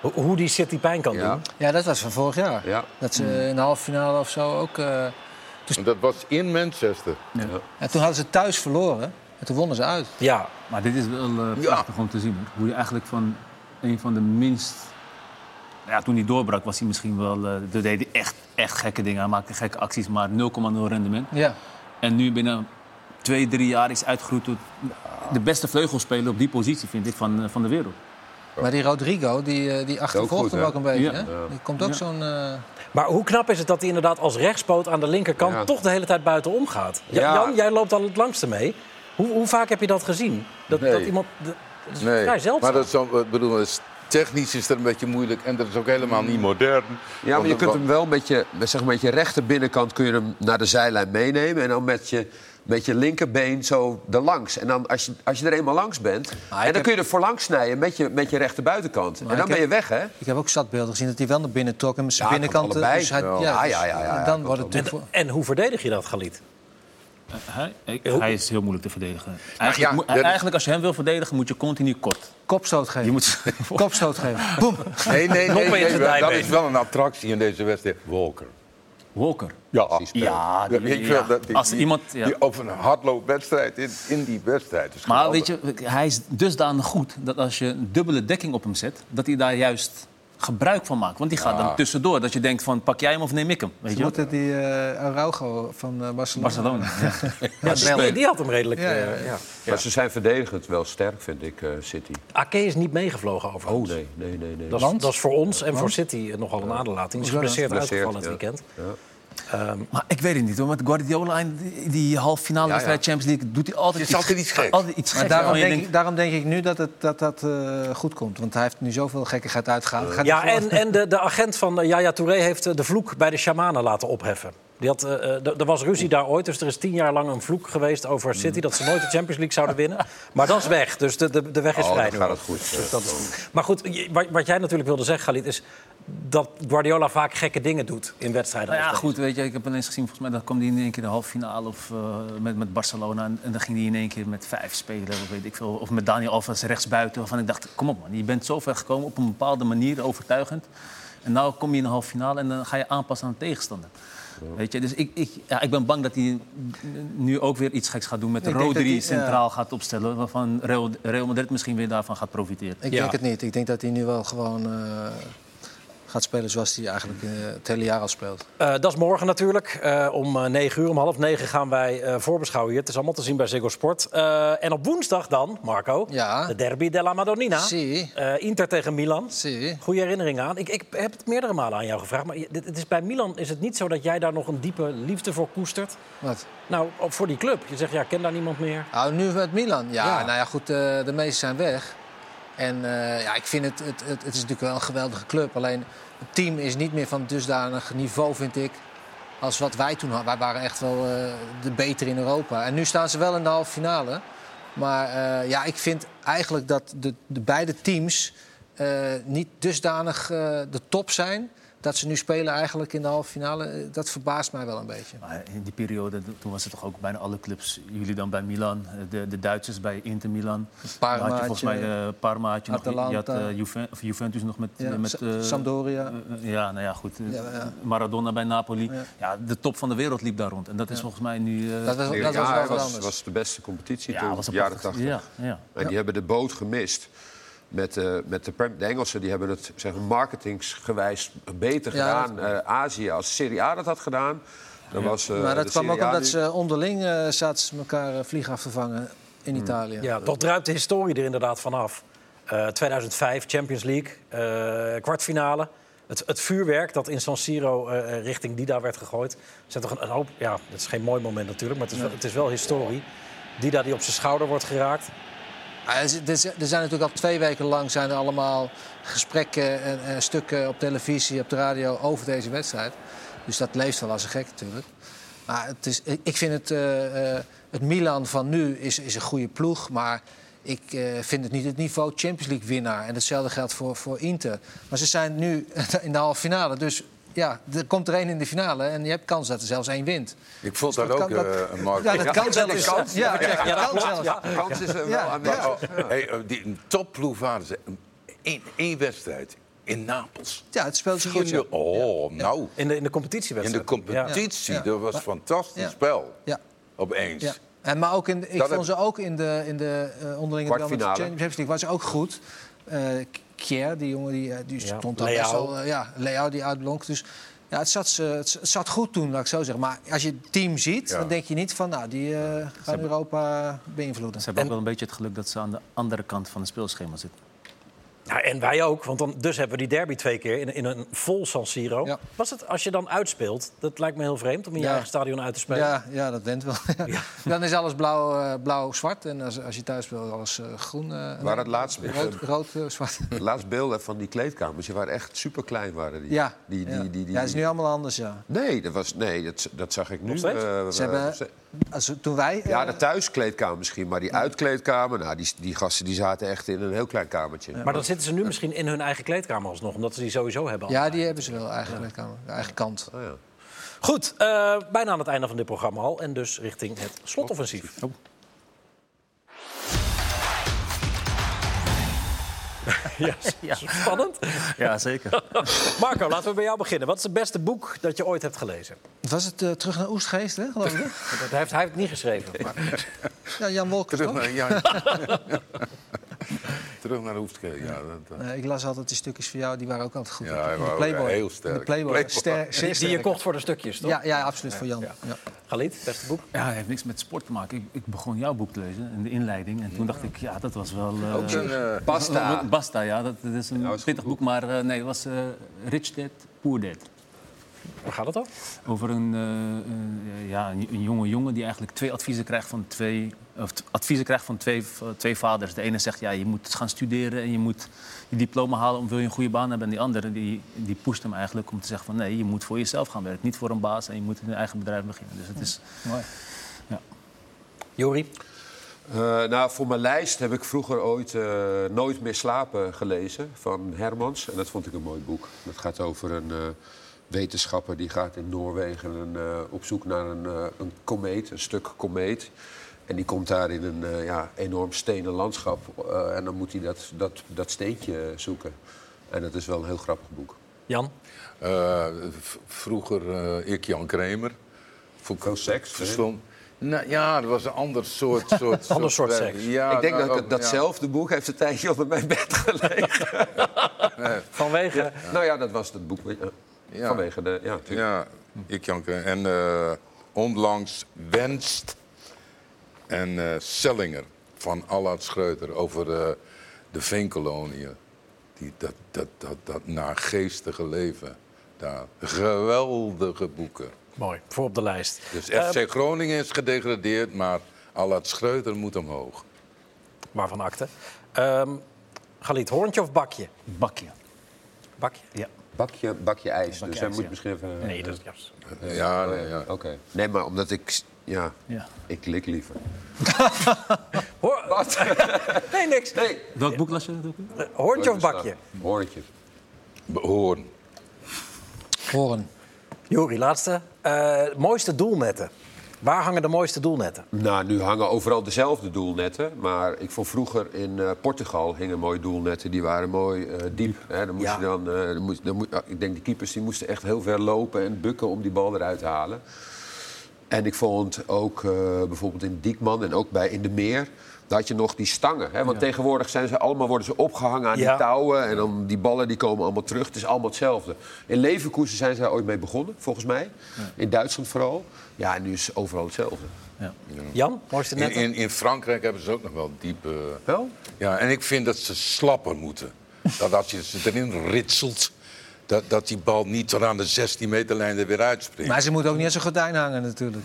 Ho- Hoe die City pijn kan
Ja.
doen.
Ja, dat was van vorig jaar.
Ja.
Dat ze in de halve finale of zo ook... eh,
Dat was in Manchester.
en toen hadden ze thuis verloren. En toen wonnen ze uit.
Ja,
Maar dit is wel eh, prachtig om te zien. hoor. Hoe je eigenlijk van een van de minst... Ja, toen hij doorbrak was hij misschien wel... eh toen deed hij echt, echt gekke dingen. Hij maakte gekke acties, maar 0,0 rendement.
Ja.
En nu binnen twee, drie jaar is uitgegroeid tot de beste vleugelspeler op die positie, vind ik, van, eh, van de wereld.
Maar die Rodrigo, die, eh, die achtervolgt
goed,
hem
hè?
ook een beetje.
Ja.
Hè? Die komt ook zo'n... eh,
maar hoe knap is het dat hij inderdaad als rechtspoot aan de linkerkant...
Ja.
toch de hele tijd buitenom gaat? Ja,
Ja.
Jan, jij loopt al het langste mee. Hoe, hoe vaak heb je dat gezien? Dat,
Nee.
dat iemand... dat is
Nee,
vrij zeldzaam.
maar dat is, bedoel, is- technisch is dat een beetje moeilijk en dat is ook helemaal niet modern.
Ja, maar je kunt hem wel met je, met, zeg maar, met je rechter binnenkant kun je hem naar de zijlijn meenemen. En dan met je, met je linkerbeen zo erlangs. En dan als je, als je er eenmaal langs bent, en dan
heb-
kun je er voorlangs snijden met je, met je rechter buitenkant. en dan ben je weg, hè?
Ik heb ook stadbeelden gezien dat hij wel naar binnen trok. En met zijn
Ja,
binnenkant...
kan
eh, dus hij- ja,
Ja,
dus
ja, ja, ja,
Dan wordt het
En, hoe verdedig je dat, Galit?
Hij, hij is heel moeilijk te verdedigen. Eigenlijk,
ja, is-
eigenlijk als je hem wil verdedigen, moet je continu kort.
Kopstoot geven.
Je moet,
Kopstoot geven. Boem.
Nee, nee, nee, nee,
zijn
dat is wel een attractie in deze wedstrijd. Walker.
Walker.
Ja,
Ja, die- ja.
dat die-
Als
die-
iemand- ja.
die op een hardloopwedstrijd in, in die wedstrijd. is
Maar weet je, hij is dusdanig goed dat als je een dubbele dekking op hem zet, dat hij daar juist gebruik van maakt. Want die gaat dan tussendoor. Dat je denkt van, pak jij hem of neem ik hem? Weet
Ze
je wel?
moeten die eh Araujo van eh, Barcelona...
Barcelona. Ja. <laughs>
Ja, die, die had hem redelijk...
Ja, ja,
eh, ja.
Maar ze zijn verdedigend wel sterk, vind ik, eh, City.
Ake is niet meegevlogen overigens.
Oh, nee, nee, nee. nee.
Dat is, dat is voor ons en voor City nogal een aderlating. Die is geblesseerd uitgevallen het weekend.
Ja.
Maar ik weet het niet hoor. Met Guardiola in die, die halve finale
Ja.
Champions League doet hij altijd
Het is altijd iets geks.
Altijd iets
Maar
geks.
daarom denk, ik, daarom denk ik nu dat het, dat, dat eh, goed komt. Want hij heeft nu zoveel gekkigheid uitgehaald. Gaat
Ja, en, en de, de agent van eh, Yaya Touré heeft eh, de vloek bij de shamanen laten opheffen. Die had, eh, eh, er was ruzie daar ooit, dus er is tien jaar lang een vloek geweest over City... dat ze nooit de Champions League zouden winnen. <laughs> Maar dat is weg, dus de, de, de weg is
Oh,
vrij
dan
nu.
gaat het goed.
Dus dat is- maar goed, wat, wat jij natuurlijk wilde zeggen, Galit, is dat Guardiola vaak gekke dingen doet in wedstrijden.
Nou ja, goed, weet je, ik heb ineens gezien, volgens mij, dan kwam hij in één keer de halve finale of, eh, met, met Barcelona. En, en dan ging hij in één keer met vijf spelen, of weet ik veel. Of met Daniel Alves rechtsbuiten. Waarvan ik dacht, kom op man, je bent zo ver gekomen op een bepaalde manier, overtuigend. En nu kom je in de halve finale en dan ga je aanpassen aan de tegenstander. Weet je, dus ik, ik, ja, ik ben bang dat hij nu ook weer iets geks gaat doen met
dat
Rodri centraal gaat opstellen. Waarvan Real, Real Madrid misschien weer daarvan gaat profiteren.
Ik
Ja.
denk het niet. Ik denk dat hij nu wel gewoon eh, gaat spelen zoals hij eigenlijk eh, het hele jaar al speelt.
Eh, dat is morgen natuurlijk. Eh, om eh, 9 uur, om half negen gaan wij voorbeschouwen hier. Het is allemaal te zien bij Ziggo Sport. En op woensdag dan, Marco,
Ja.
de derby della Madonnina. Eh, Inter tegen Milan.
Zie.
Goede herinnering aan. Ik, ik heb het meerdere malen aan jou gevraagd. Maar het is bij Milan is het niet zo dat jij daar nog een diepe liefde voor koestert?
Wat?
Nou, voor die club. Je zegt, ja, ik ken daar niemand meer.
Nou, nu met Milan. Ja,
Ja.
nou ja, goed, de meesten zijn weg. En eh, ja, ik vind het, het, het, het is natuurlijk wel een geweldige club. Alleen het team is niet meer van dusdanig niveau, vind ik, als wat wij toen hadden. Wij waren echt wel eh, de beter in Europa. En nu staan ze wel in de halve finale. Maar eh, ja, ik vind eigenlijk dat de, de beide teams niet dusdanig de top zijn... dat ze nu spelen eigenlijk in de halve finale, eh, dat verbaast mij wel een beetje.
Maar in die periode, toen was het toch ook bijna alle clubs. Jullie dan bij Milan, eh, de, de Duitsers bij Inter Milan.
Parmaatje,
Dan had je volgens mij uh, Parmaatje nog. Je had
Atalanta.
eh, Juven- of Juventus nog met...
Ja,
eh, met
Sa-
eh,
Sampdoria.
eh, eh, ja, nou ja, goed. eh,
Ja, ja.
Maradona bij Napoli. Ja.
Ja.
de top van de wereld liep daar rond. En dat is volgens mij nu... eh,
Dat was, dat was
was, de beste competitie
ja,
toen,
was een
jaren
prachtig-
80.
Ja, ja.
En die hebben de boot gemist. Met, eh, met de, Prem- de Engelsen die hebben het zeg marketingsgewijs beter
Ja,
gedaan. Eh, Azië, als Serie A dat had gedaan, dan was eh,
maar dat kwam ook omdat
nu-
ze onderling eh, zaten ze elkaar vliegen af te vangen in Italië.
Ja, toch druipt de historie er inderdaad vanaf. Eh 2005, Champions League, eh, kwartfinale. Het, het vuurwerk dat in San Siro eh, richting Dida werd gegooid. Zijn toch een, een hoop... Ja, het is geen mooi moment natuurlijk, maar het is, wel, het is wel historie. Dida die op zijn schouder wordt geraakt.
Ah, er zijn natuurlijk al twee weken lang zijn er allemaal gesprekken en, en stukken op televisie, op de radio over deze wedstrijd. Dus dat leeft wel als een gek natuurlijk. Maar het is, ik ik vind het, eh, eh, het Milan van nu is, is een goede ploeg, maar ik eh, vind het niet het niveau Champions League winnaar. En hetzelfde geldt voor, voor Inter. Maar ze zijn nu <laughs> in de halve finale, dus ja, er komt er één in de finale en je hebt kans dat er zelfs één wint.
Ik vond
Dus
dat
dat
ook,
kan- dat-
eh, Mark.
Ja, dat kan zelfs.
kans.
Ja,
kans is er wel
Ja.
aanwezig.
Oh, hey, eh, die een topploeg waren ze. Eén één wedstrijd in Napels.
Ja, het speelt zich goed. ja.
4-0. Oh, nou.
In de, in de
In
competitiewedstrijd.
de competitie,
Ja.
dat was een fantastisch
Ja.
spel.
Ja.
Opeens.
Ja. En, maar ook in, de- ik
Dat
vond
heb-
ze ook in de, in de uh, onderlinge. Champions League was ze ook goed. Eh Kier, die jongen, die, eh, die stond daar best wel... eh, ja, Leo die uitblonk. Dus ja, het zat, het zat goed toen, laat ik zo zeggen. Maar als je het team ziet,
Ja.
dan denk je niet van... nou, die gaan Europa beïnvloeden.
Ze hebben ook wel een beetje het geluk dat ze aan de andere kant van het speelschema zitten.
Ja, en wij ook, want dan, dus hebben we die derby twee keer in, in een vol San Siro.
Ja.
Was het, als je dan uitspeelt, dat lijkt me heel vreemd om in je
Ja.
eigen stadion uit te spelen.
Ja, ja, dat went wel. <laughs> Dan is alles blauw, eh, blauw-zwart. En als, als je thuis speelt, alles eh, groen. eh,
Waar het laatst weer-
rood, rood zwart.
De laatste beelden van die kleedkamers, die waren echt super klein. Waren die.
Ja,
Die, die,
ja.
die, die,
ja, het is nu allemaal anders, ja.
Nee, dat, was, nee dat, dat zag ik nu. Eh,
Ze hebben, als, toen wij... eh,
ja, de thuiskleedkamer misschien, maar die uitkleedkamer... Nou, die, die gasten die zaten echt in een heel klein kamertje.
Maar dan zitten ze nu misschien in hun eigen kleedkamer alsnog, omdat ze die sowieso hebben.
Ja, die hebben ze wel, eigen kleedkamer, de eigen kant.
Oh, ja.
Goed, eh, bijna aan het einde van dit programma al. En dus richting het slotoffensief. <laughs> Ja, ja, spannend.
Ja, zeker. <laughs>
Marco, laten we bij jou beginnen. Wat is het beste boek dat je ooit hebt gelezen?
Was het eh, terug naar Oestgeest, hè, geloof ik? hè? <laughs>
Dat heeft, hij heeft het niet geschreven. Maar...
Ja, Jan Wolkers,
Terug
toch?
naar, ja, <laughs> Terug naar de Hoefskeer, ja. Dat, eh,
Nee, ik las altijd die stukjes van jou, die waren ook altijd goed.
Ja,
In de Playboy.
heel sterk.
De Playboy.
Playboy.
Ster-
Die, die je kocht voor de stukjes, toch?
Ja, ja, absoluut, voor Jan. Ja.
Galit, beste boek?
Ja, het heeft niks met sport te maken. Ik, ik begon jouw boek te lezen in de inleiding. En toen dacht ik, ja, dat was wel... eh,
ook een, eh,
Basta.
Basta, ja. Dat, dat is een pittig boek. Maar eh, nee, het was eh, Rich Dad, Poor Dad.
Waar gaat het over?
Over een, eh, eh, ja, een, een jonge jongen die eigenlijk twee adviezen krijgt van twee, of adviezen krijgt van twee, v- twee vaders. De ene zegt ja, je moet gaan studeren en je moet je diploma halen om wil je een goede baan hebben. En die andere die, die pusht hem eigenlijk om te zeggen van nee, je moet voor jezelf gaan werken, niet voor een baas en je moet in een eigen bedrijf beginnen. Dus het is
Mooi.
Jori?
Eh, nou, voor mijn lijst heb ik vroeger ooit eh, Nooit meer slapen gelezen van Hermans. En dat vond ik een mooi boek. Dat gaat over een eh, wetenschapper die gaat in Noorwegen een, eh, op zoek naar een, eh, een komeet, een stuk komeet. En die komt daar in een eh, ja, enorm stenen landschap. eh, en dan moet hij dat, dat, dat steentje zoeken. En dat is wel een heel grappig boek.
Jan?
eh, vroeger eh, ik, Jan Kramer. Voor
Veel seks,
Verstond. Nou, ja, dat was een ander soort... <laughs> soort
Ander soort seks.
Ja,
ik denk
nou,
dat
ook,
datzelfde boek heeft een tijdje onder mijn bed <laughs> gelegen.
Vanwege...
Nou ja, dat was het boek.
Ja.
Vanwege de... Ja,
Ja,
natuurlijk.
ja ik, Jan Kramer. En eh, onlangs Wenst en eh, Sellinger van Allard Schreuter over eh, de veenkoloniën. Die, dat, dat, dat, dat naargeestige leven daar. Geweldige boeken.
Mooi, voor op de lijst.
Dus FC Groningen is gedegradeerd, maar Allard Schreuter moet omhoog.
waarvan akte. Ehm Galit, hoorntje of bakje?
bakje.
Bakje?
Ja.
Bakje, bakje ijs. dus hij moet
ja.
misschien even...
Nee, dat is... Ja.
Ja, nee, ja.
Oké. Nee, maar omdat ik... Ja,
Ja.
ik lik liever. <laughs>
Hoor... <laughs> Nee, niks.
Nee.
Welk boek las je? dat ook?
Eh, Hoorntje of bakje?
Hoortje.
Hoorn.
Horen.
Jori, laatste. Eh, mooiste doelnetten. Waar hangen de mooiste doelnetten?
Nou, nu hangen overal dezelfde doelnetten. Maar ik vond vroeger in eh, Portugal hingen mooie doelnetten. Die waren mooi eh, diep. Hè. Dan moest
Ja.
je dan, eh, dan moest, dan moet, ah, ik denk die keepers die moesten echt heel ver lopen en bukken om die bal eruit te halen. En ik vond ook bijvoorbeeld in Diekman en ook bij In de Meer... had je nog die stangen. Hè? Want tegenwoordig zijn ze allemaal, worden ze opgehangen aan
Ja.
die touwen. En dan die ballen die komen allemaal terug. Het is allemaal hetzelfde. In Leverkusen zijn ze daar ooit mee begonnen, volgens mij. In Duitsland vooral. Ja, en nu is overal hetzelfde.
Jan, mooiste
In,
netten?
in, in Frankrijk hebben ze ook nog wel diep. eh,
Wel?
Ja, en ik vind dat ze slapper moeten. Dat als je ze erin ritselt, dat, dat die bal niet tot aan de 16 meter lijn er weer uitspringt.
Maar ze moeten ook niet aan zijn gordijn hangen natuurlijk.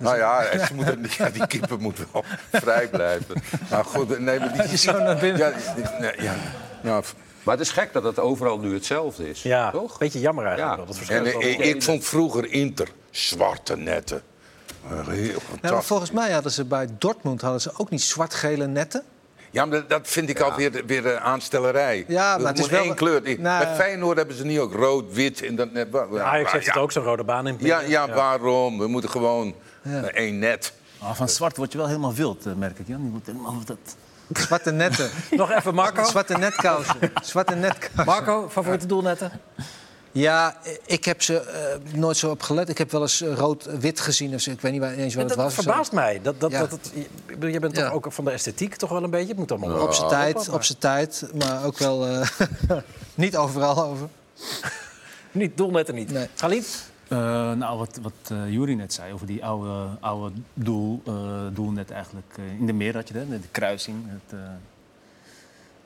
Nou ja, en <laughs> ze moeten, ja, die keeper moet wel <laughs> vrij blijven. Maar goed, nee, maar die... <laughs>
Zo naar binnen.
Ja, die- nee, ja, ja,
Maar het is gek dat het overal nu hetzelfde is.
Ja,
Toch?
beetje jammer eigenlijk.
Ja.
wel. Dat
en
verschil is
ik,
wel-
ik vond vroeger Inter zwarte netten. Eh, Heel
Ja, maar
fantastisch.
volgens mij hadden ze bij Dortmund hadden ze ook niet zwart-gele netten.
Ja, maar dat- vind ik alweer weer eh, aanstellerij.
Ja, maar het is wel-
één kleur.
Nou,
Bij Feyenoord hebben ze niet ook rood, wit en dat net.
Ajax heeft het ook zo'n rode baan in.
Ja, ja, waarom? We moeten gewoon eh, één net.
Ah, van zwart word je wel helemaal wild, eh, merk ik. Jan. Je moet helemaal dat...
Zwarte netten. <laughs>
Nog even Marco.
Zwarte netkousen. Zwarte netkousen.
Marco, favoriete doelnetten?
Ja, ik heb ze eh, nooit zo op gelet. Ik heb wel eens eh, rood-wit gezien. Of zo. Ik weet niet waar- eens wat
dat
het was. zo.
verbaast mij. Dat, dat,
Ja.
dat, het- je bent toch
Ja.
ook van de esthetiek toch wel een beetje? Het moet allemaal
Op zijn tijd, op zijn tijd. Maar ook wel eh, <laughs> niet overal over. <laughs>
Niet, doelnetten niet.
Nee.
Galit?
Eh, nou, wat, wat Jury net zei over die oude, oude doel, eh, doelnet eigenlijk. in de meer had je dat, de kruising. Het, eh,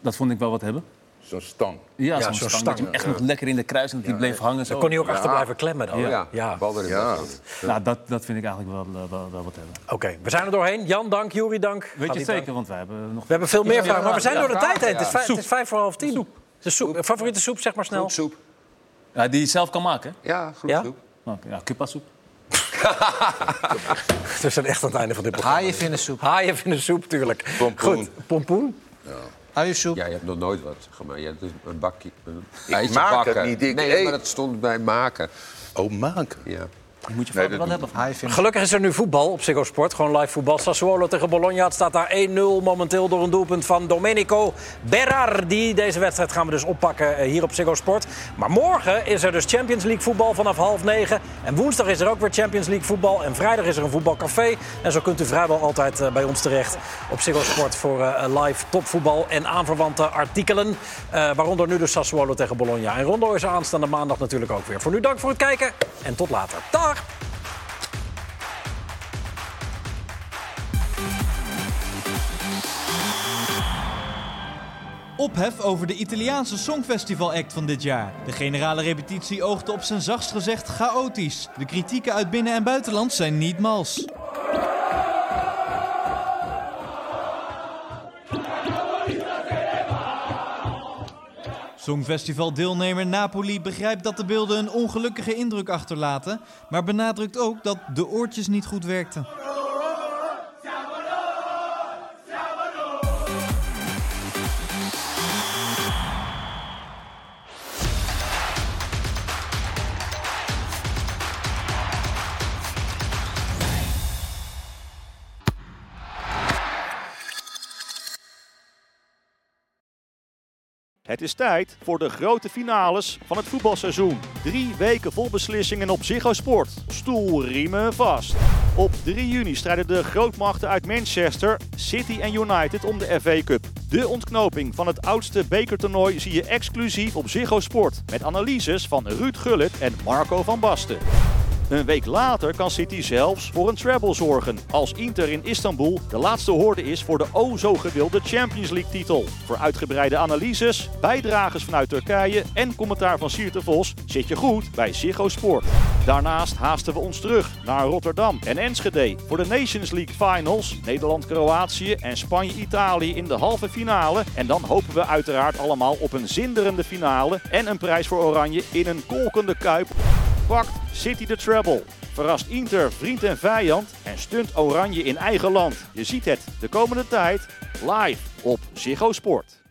dat vond ik wel wat hebben.
Zo'n stang.
Ja,
Ja,
zo'n stang.
stang,
Dat je hem echt nog lekker in de kruising, dat die bleef hangen.
Dan
Zo.
kon hij ook achter blijven klemmen dan.
Ja,
ja.
bal erin.
Ja.
Nou, dat, dat vind ik eigenlijk wel, eh, wel, wel wat hebben.
Oké, we zijn er doorheen. Jan, dank. Jury, dank.
Weet je het
dank.
zeker? Want wij hebben nog...
We hebben veel meer
Ja,
vragen, maar we zijn
ja,
door de tijd heen. Het is,
ja.
vijf, het is vijf voor half tien. Soep. De soep. Favoriete soep, zeg maar snel.
Groepsoep.
Ja, die je zelf kan maken.
Ja, groepsoep.
Oké, ja, kippasoep. <laughs>
We zijn echt aan het einde van dit programma.
Haaienvinnensoep.
Haaien in de soep, tuurlijk.
Pompoen.
Goed, pompoen.
Uiensoep.
Ja, je hebt nog nooit wat gemaakt. Je hebt dus een bakje. Een
Ik
eitje
maak het
bakken.
niet, ik
nee,
eet.
maar dat stond bij maken.
Oh, maken.
Ja.
Moet je vader wel.
Gelukkig is er nu voetbal op Ziggo Sport. Gewoon live voetbal. Sassuolo tegen Bologna. Het staat daar 1-0 momenteel door een doelpunt van Domenico Berardi. Deze wedstrijd gaan we dus oppakken eh, hier op Ziggo Sport. Maar morgen is er dus Champions League voetbal vanaf half negen. En woensdag is er ook weer Champions League voetbal. En vrijdag is er een voetbalcafé. En zo kunt u vrijwel altijd eh, bij ons terecht op Ziggo Sport voor eh, live topvoetbal en aanverwante artikelen. Eh, waaronder nu dus Sassuolo tegen Bologna. En Rondo is er aanstaande maandag natuurlijk ook weer. Voor nu dank voor het kijken en tot later. Dag!
Ophef over de Italiaanse Songfestival-act van dit jaar. De generale repetitie oogde op zijn zachtst gezegd chaotisch. De kritieken uit binnen- en buitenland zijn niet mals. Songfestival-deelnemer Napoli begrijpt dat de beelden een ongelukkige indruk achterlaten, maar benadrukt ook dat de oortjes niet goed werkten.
Het is tijd voor de grote finales van het voetbalseizoen. Drie weken vol beslissingen op Ziggo Sport. Stoelriemen vast. Op 3 juni strijden de grootmachten uit Manchester, City en United om de FA Cup. De ontknoping van het oudste bekertoernooi zie je exclusief op Ziggo Sport. Met analyses van Ruud Gullit en Marco van Basten. Een week later kan City zelfs voor een treble zorgen. Als Inter in Istanbul de laatste hoorde is voor de o zo gewilde Champions League titel. Voor uitgebreide analyses, bijdragers vanuit Turkije en commentaar van Sierte Vos zit je goed bij Ziggo Sport. Daarnaast haasten we ons terug naar Rotterdam en Enschede voor de Nations League Finals. Nederland-Kroatië en Spanje-Italië in de halve finale. En dan hopen we uiteraard allemaal op een zinderende finale en een prijs voor Oranje in een kolkende kuip. Pakt City de treble. Verrast Inter vriend en vijand en stunt Oranje in eigen land. Je ziet het de komende tijd live op Ziggo Sport.